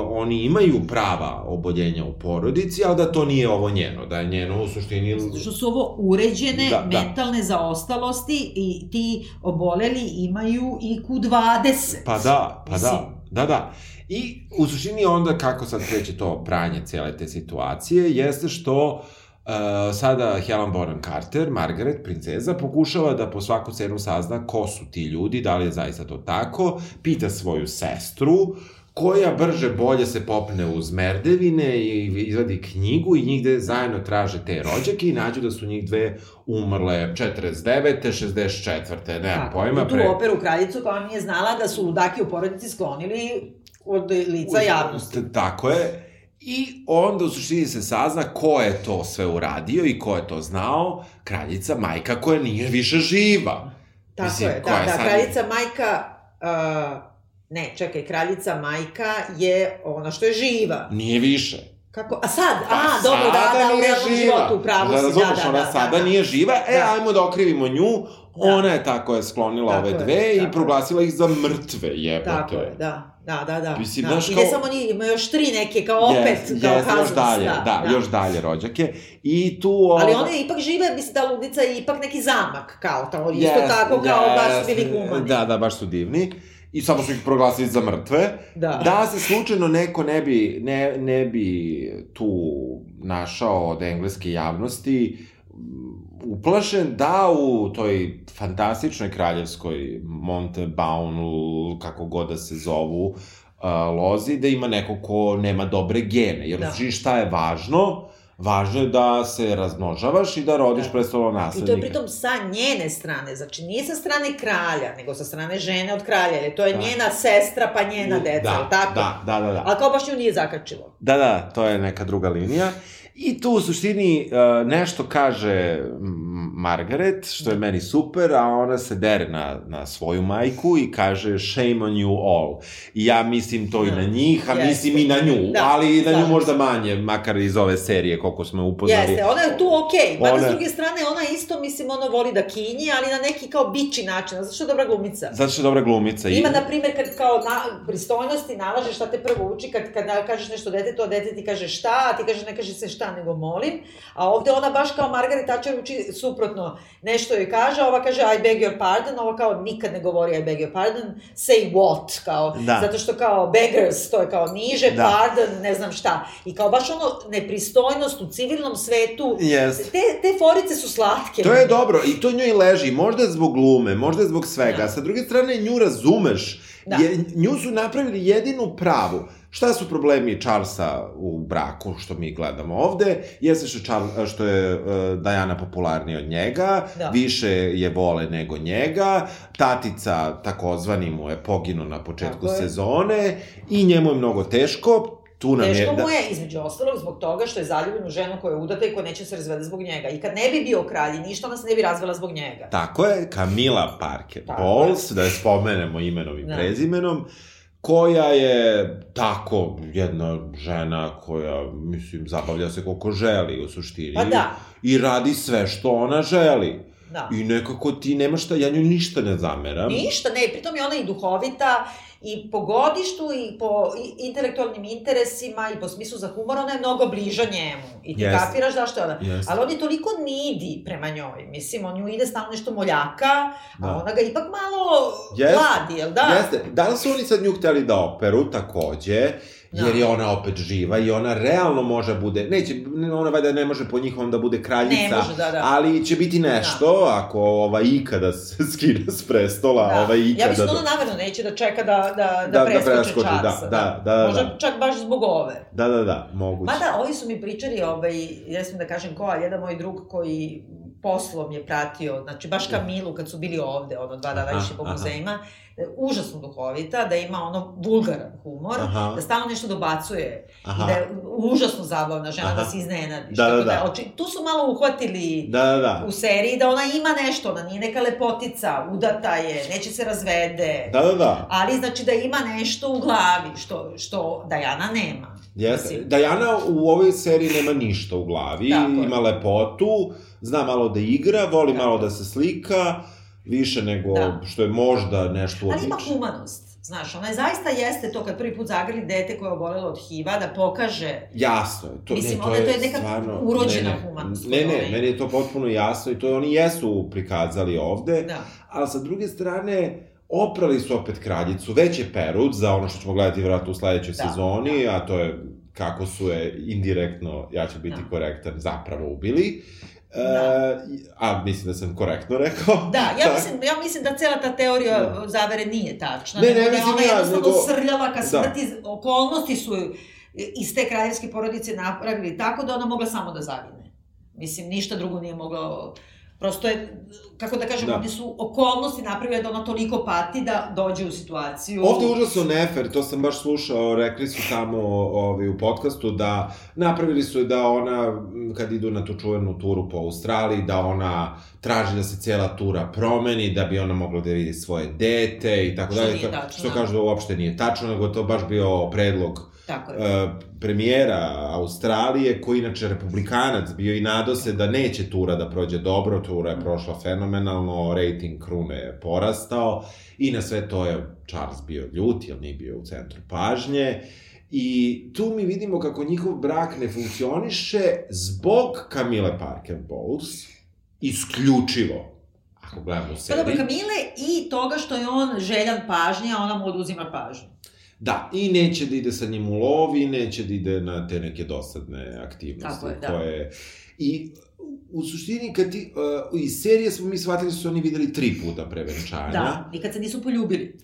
oni imaju prava oboljenja u porodici, ali da to nije ovo njeno, da je njeno u suštini... Što su ovo uređene da, da. mentalne da. zaostalosti i ti oboleli imaju i Q20. Pa da, pa da, da, da. I u suštini onda kako sad kreće to pranje cele te situacije, jeste što uh, Uh, sada Helen Bonham Carter, Margaret, princeza, pokušava da po svaku cenu sazna ko su ti ljudi, da li je zaista to tako, pita svoju sestru, koja brže bolje se popne uz merdevine i izvadi knjigu i njih gde zajedno traže te rođake i nađu da su njih dve umrle 49. 64. Nemam pojma. Tu pre... operu kraljicu koja nije znala da su ludaki u porodici sklonili od lica javnosti. Tako je. I onda u suštini se sazna ko je to sve uradio i ko je to znao, kraljica majka koja nije više živa. Tako Mislim, je, da, da, sad... kraljica majka, uh, ne, čekaj, kraljica majka je ona što je živa. Nije više. Kako? A sad? Pa, a, dobro, da, da, u realnom životu, u pravu da, si, da, da, ona da, sada da, nije živa, e, da. ajmo da okrivimo nju, da. ona je tako je sklonila tako ove dve je, i proglasila ih za mrtve, jebote. Tako je, da. Da, da, da. Mislim, da. Znaš, I ne samo njih, ima još tri neke, kao opet, yes, kao yes, još dalje, da, da, da, još dalje rođake. I tu... Ova... Ali one ipak žive, mislim da ludica je ipak neki zamak, kao isto yes, tako, kao yes, baš su bili humani. Da, da, baš su divni i samo su ih proglasili za mrtve. Da. Da se slučajno neko ne bi, ne, ne bi tu našao od engleske javnosti uplašen da u toj fantastičnoj kraljevskoj Montebaunu, kako god da se zovu, uh, lozi, da ima neko ko nema dobre gene. Jer da. šta je važno? Važno je da se razmnožavaš i da rodiš Da. prestolo I to je naslednika. pritom sa njene strane, znači nije sa strane kralja, nego sa strane žene od kralja, jer to je Da. njena sestra pa njena deca, da, tako? Da, da, da, da. Ali kao baš nju nije zakačilo. Da, da, to je neka druga linija. I tu u suštini uh, nešto kaže Margaret, što je meni super, a ona se dere na, na svoju majku i kaže shame on you all. I ja mislim to i na njih, a Jeste. mislim i na nju, Da, ali i na nju slažem možda manje, makar iz ove serije koliko smo upoznali. Jeste, ona je tu okej, okay. mada Ona- s druge strane ona isto, mislim, ona voli da kinji, ali na neki kao bići način, zato što je dobra glumica. Zato što je dobra glumica. I- Ima, na primjer, kad kao na, pristojnosti nalaže šta te prvo uči, kad, kad kažeš nešto detetu, a dete ti kaže šta, a ti kaže ne kaže se šta, nego molim. A ovde ona baš kao Margaret Thatcher uči suprotno. Nešto joj kaže, ova kaže I beg your pardon, ova kao nikad ne govori I beg your pardon, say what, kao, Da. zato što kao beggars, to je kao niže, Da. pardon, ne znam šta. I kao baš ono nepristojnost u civilnom svetu, Jeste. te, te forice su slatke. To je dobro i to njoj leži, možda zbog glume, možda zbog svega. Da. Sa druge strane, nju razumeš. Da. Je, nju su napravili jedinu pravu. Šta su problemi Charlesa u braku, što mi gledamo ovde? Jeste što, Charles, što je uh, Diana popularnija od njega, Da. više je vole nego njega, tatica, takozvani mu je poginuo na početku Tako je. sezone i njemu je mnogo teško. Tu nam Teško je... da- mu je, između ostalog, zbog toga što je zaljubljen u ženu koja je udata i koja neće se razvede zbog njega. I kad ne bi bio kralj ništa, ona se ne bi razvela zbog njega. Tako je, Camila Parker Tako Bowles, da je spomenemo imenom i Da. prezimenom, koja je tako jedna žena koja, mislim, zabavlja se koliko želi u suštini. Pa da, I radi sve što ona želi. da. I nekako ti nema šta, ja nju ništa ne zameram. Ništa, ne, pritom je ona i duhovita, i po godištu, i po intelektualnim interesima, i po smislu za humor, ona je mnogo bliža njemu. I ti Jeste. kapiraš zašto je ona. Jeste. Ali on je toliko nidi prema njoj, mislim, on nju ide stalno nešto moljaka, Da. a ona ga ipak malo Jeste. gladi, jel da? Jeste. Da li su oni sad nju hteli da operu, takođe, Da. jer je ona opet živa i ona realno može bude, neće, ona valjda ne može po njihovom da bude kraljica, Ne može, da, da. ali će biti nešto, ako ova ikada se skine s prestola, Da. ova ikada... Ja mislim da do- ona namerno neće da čeka da, da, da, Da, da preskoče preskoči, da, Charlesa. da, da, da, Možda da. čak baš zbog ove. Da, da, da, moguće. Mada, ovi su mi pričali, ovaj, ja sam da kažem ko, ali jedan moj drug koji poslom je pratio, znači baš Kamilu kad su bili ovde, ono dva dana išli po muzejima, da je užasno duhovita, da ima ono vulgaran humor, Aha. da stalno nešto dobacuje Aha. i da je užasno zabavna žena, Aha. da se iznenadiš. Da, da, Tako da. oči, tu su malo uhvatili Da, da, da. u seriji da ona ima nešto, ona nije neka lepotica, udata je, neće se razvede. Da, da, da. Ali znači da ima nešto u glavi, što, što Dajana nema. Jeste. Mislim. Dajana u ovoj seriji nema ništa u glavi, Tako ima lepotu, zna malo da igra, voli Tako malo da se slika, više nego Da. što je možda nešto Ali ima humanost. Znaš, ona je zaista jeste to kad prvi put zagrli dete koje je obolelo od HIV-a, da pokaže Jasno je. To, Mislim, ne, to ona- je, to je neka stvarno, urođena ne, ne, humanost Ne, ne, meni je to potpuno jasno i to oni jesu prikazali ovde, da. ali sa druge strane, oprali su opet kraljicu, već je Perut za ono što ćemo gledati vjerojatno u sledećoj Da, sezoni, a to je kako su je indirektno, ja ću biti Da. korektan, zapravo ubili. Da. E, a mislim da sam korektno rekao. Da, ja Tak. mislim, ja mislim da cela ta teorija Da. zavere nije tačna. Ne, nego ne da je mislim ona ja, jednostavno nego- srljala ka Da. smrti, okolnosti su iz te kraljevske porodice napravili tako da ona mogla samo da zavine. Mislim, ništa drugo nije moglo... Prosto je, kako da kažem, Da. ovdje su okolnosti napravile da ona toliko pati da dođe u situaciju... Ovde je užasno nefer, to sam baš slušao, rekli su tamo ovi, u podcastu da napravili su da ona, kad idu na tu čuvenu turu po Australiji, da ona traži da se cijela tura promeni, da bi ona mogla da vidi svoje dete i tako Što dalje. nije To- tačno, Što da. kažu da uopšte nije tačno, nego to baš bio predlog Tako je. e, premijera Australije, koji inače republikanac bio i nado se da neće tura da prođe dobro, tura je prošla fenomenalno, rating krune je porastao i na sve to je Charles bio ljut, jer nije bio u centru pažnje. I tu mi vidimo kako njihov brak ne funkcioniše zbog Camille Parker Bowles, isključivo, ako gledamo Pa seriju. dobro, Kamile i toga što je on željan pažnje, a ona mu oduzima pažnju. Da, i neće da ide sa njim u lov i neće da ide na te neke dosadne aktivnosti Tako je, da. koje... I u suštini, kad ti, uh, iz serije smo mi shvatili da su oni videli tri puta pre venčanja. Da, i kad se nisu poljubili.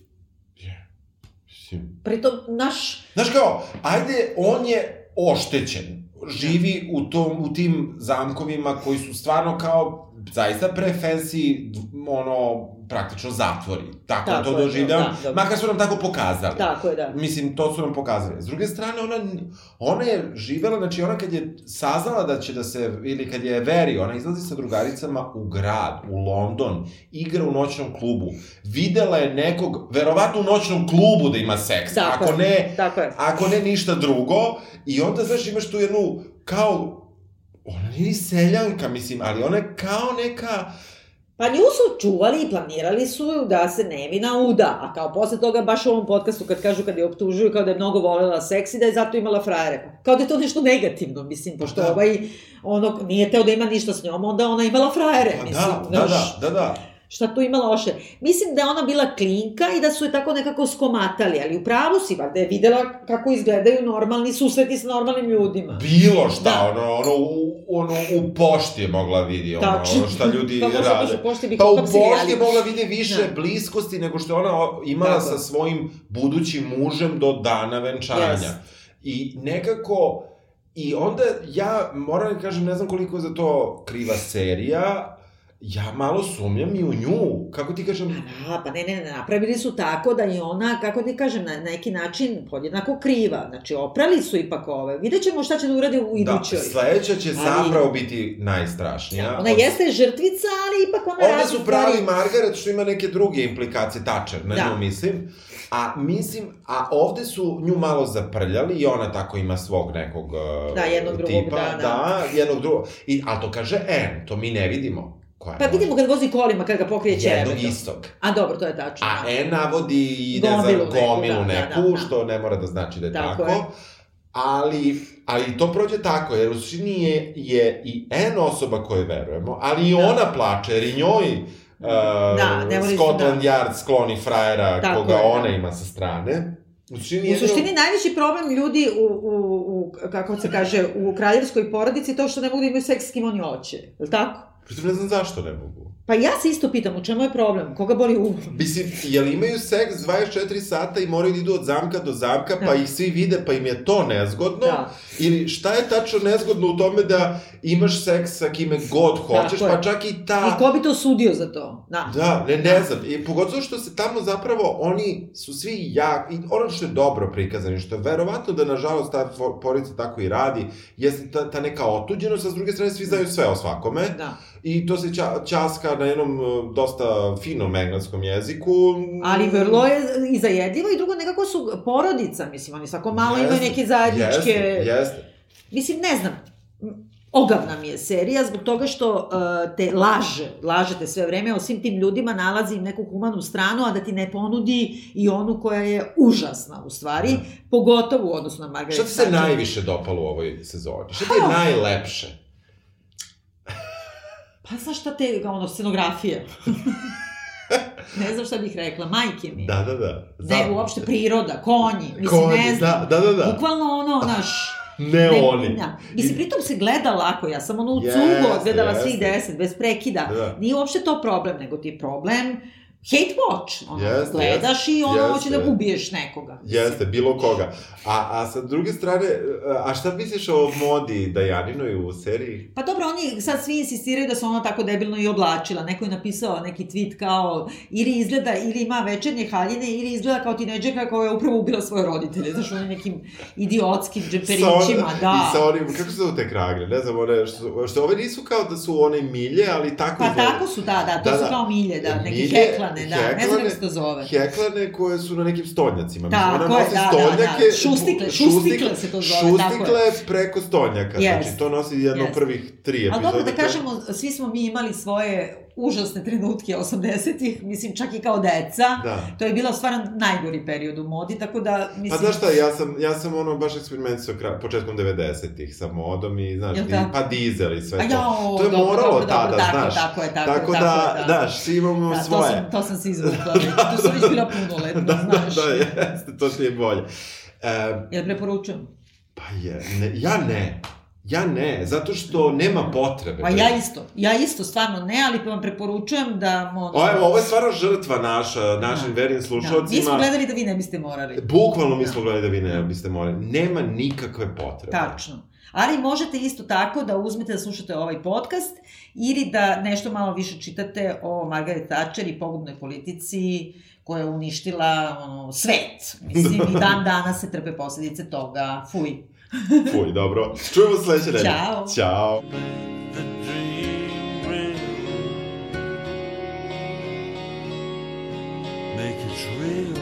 Mislim, Pritom, naš... Znaš kao, ajde, on je oštećen. živi u, tom, u tim zamkovima koji su stvarno kao zaista pre fancy, ono, praktično zatvori. Tako, tako to doživljavam, da, da, makar su nam tako pokazali. Tako je, da. Mislim, to su nam pokazali. S druge strane, ona, ona je živela, znači ona kad je saznala da će da se, ili kad je veri, ona izlazi sa drugaricama u grad, u London, igra u noćnom klubu, videla je nekog, verovatno u noćnom klubu da ima seks, tako ako ne, tako je. ako ne ništa drugo, i onda, znaš, imaš tu jednu, kao, ona nije seljanka, mislim, ali ona je kao neka, Pa nju su čuvali i planirali su da se nevina uda, a kao posle toga baš u ovom podcastu kad kažu kad je optužuju kao da je mnogo volela seks i da je zato imala frajere. Kao da je to nešto negativno, mislim, pošto da. ovaj, ono, nije teo da ima ništa s njom, onda ona imala frajere, pa mislim. Da, da, da, da, da šta tu ima loše. Mislim da je ona bila klinka i da su je tako nekako skomatali, ali u pravu si, da je videla kako izgledaju normalni susreti s normalnim ljudima. Bilo šta, da. ono, ono, u, ono, u pošti je mogla vidi, ono, Tačno. šta ljudi pa, rade. Pošti bi pa u pošti je mogla vidi više da. bliskosti nego što je ona imala tako. sa svojim budućim mužem do dana venčanja. Yes. I nekako, I onda ja moram da kažem, ne znam koliko je za to kriva serija, ja malo sumnjam i u nju, kako ti kažem... Pa da, pa ne, ne, ne, napravili su tako da je ona, kako ti kažem, na neki način podjednako kriva. Znači, oprali su ipak ove. Vidjet ćemo šta će da uradi u idućoj. Da, sledeća će ali... zapravo biti najstrašnija. Da, ona Od... jeste žrtvica, ali ipak ona Ovde su pravi stvari... Margaret, što ima neke druge implikacije, tačer, ne da. mislim. A mislim, a ovde su nju malo zaprljali i ona tako ima svog nekog da, jednog drugog, tipa. Da, da. da jednog drugog. I, ali to kaže N, to mi ne vidimo. Koja pa vidimo kad vozi kolima, kad ga pokrije ćerebetom. Jednog istog. A dobro, to je tačno. A E navodi ide gomilu za gomilu neku, da, da, da, da. što ne mora da znači da je tako. tako. Je. Ali, ali to prođe tako, jer u suštini je, je i N osoba koje verujemo, ali i da. ona plače, jer i njoj uh, da, Scotland da. Yard skloni frajera tako koga je, ona da. ima sa strane. U suštini, u suštini najveći problem ljudi u, u, u, kako se kaže, u kraljevskoj porodici je to što ne mogu da imaju seks s kim oni hoće. Je li tako? Pritom ne znam zašto ne mogu. Pa ja se isto pitam, u čemu je problem? Koga boli um? Mislim, jel imaju seks 24 sata i moraju da idu od zamka do zamka, pa da. ih svi vide, pa im je to nezgodno? Da. Ili šta je tačno nezgodno u tome da imaš seks sa kime god hoćeš, pa čak i ta... I ko bi to sudio za to? Da, da ne, ne znam. I pogotovo što se tamo zapravo, oni su svi jak... I ono što je dobro prikazano, što je verovatno da, nažalost, ta porodica tako i radi, jeste ta, ta neka otuđenost, a s druge strane svi znaju sve o svakome. Da. I to se ča, časka na jednom e, dosta finom engleskom jeziku. Ali vrlo je i zajedljivo i drugo nekako su porodica, mislim, oni svako malo jeste, imaju neke zajedničke... Jeste, jeste. Mislim, ne znam, ogavna mi je serija zbog toga što uh, te laže, lažete sve vreme, o svim tim ljudima nalazi im neku humanu stranu, a da ti ne ponudi i onu koja je užasna u stvari, da. pogotovo u odnosu na Margaret Šta ti se najviše dopalo u ovoj sezoni? Šta ti je najlepše? Pa znaš šta te, ono, scenografija. ne znam šta bih rekla, majke mi. Da, da, da. Znam. Ne, uopšte priroda, konji, mislim, konji, ne znam. Da, da, da, da. Bukvalno ono, naš... Ne, ne oni. Da. Mislim, pritom se gleda lako, ja sam ono u yes, cugu odgledala yes. svih deset, bez prekida. Da. Nije uopšte to problem, nego ti je problem hate watch, ono, jeste, gledaš jeste, i ono jeste, hoće da ubiješ nekoga. Jeste, bilo koga. A, a sa druge strane, a šta misliš o modi Dajaninoj u seriji? Pa dobro, oni sad svi insistiraju da se ona tako debilno i oblačila. Neko je napisao neki tweet kao, ili izgleda, ili ima večernje haljine, ili izgleda kao tineđerka koja je upravo ubila svoje roditelje. Znaš, oni nekim idiotskim džeperićima, da. I sa onim, kako se zove te kragle? Ne znam, one, što, što ove nisu kao da su one milje, ali tako... Pa tako su, da, da, to da, su da. kao milje, da, neki hekla heklane, da, heklane, ne znam kako se to zove. Heklane koje su na nekim stolnjacima. Tako Ona nosi da, stolnjake, da, da. Šustikle, šustikle se to zove, šustikle tako je. preko stolnjaka. Yes. Znači, to nosi jedno yes. prvih tri epizode. Ali dobro da kažemo, svi smo mi imali svoje užasne trenutke 80-ih, mislim čak i kao deca. Da. To je bila stvarno najgori period u modi, tako da mislim... Pa znaš šta, ja sam, ja sam ono baš eksperimentisao početkom 90-ih sa modom i znaš, di, pa dizel i sve to. Ja, o, to je dobro, moralo dobro, tada, dobro, znaš. Tako je, tako, tako, tako da, da, imamo da, svoje. To sam, to sam se izvukla, da, to sam već bila punoletna, da, znaš. Da, da, jeste, to ti je bolje. Um, Jel preporučujem? Pa je, ne, ja ne. Ja ne, zato što nema potrebe. Pa ja isto, ja isto stvarno ne, ali pa vam preporučujem da... Možda... O, evo, ovo je stvarno žrtva naša, našim da. vernim da. slušalcima. Da. Mi smo gledali da vi ne biste morali. Bukvalno mi da. smo da. gledali da vi ne da. biste morali. Nema nikakve potrebe. Tačno. Ali možete isto tako da uzmete da slušate ovaj podcast ili da nešto malo više čitate o Margaret Thatcher i pogubnoj politici koja je uništila ono, svet. Mislim, i dan danas se trpe posledice toga. Fuj. Fuj, dobro. Čujemo se sledeće nedelje. Ćao. Ćao. Make it real.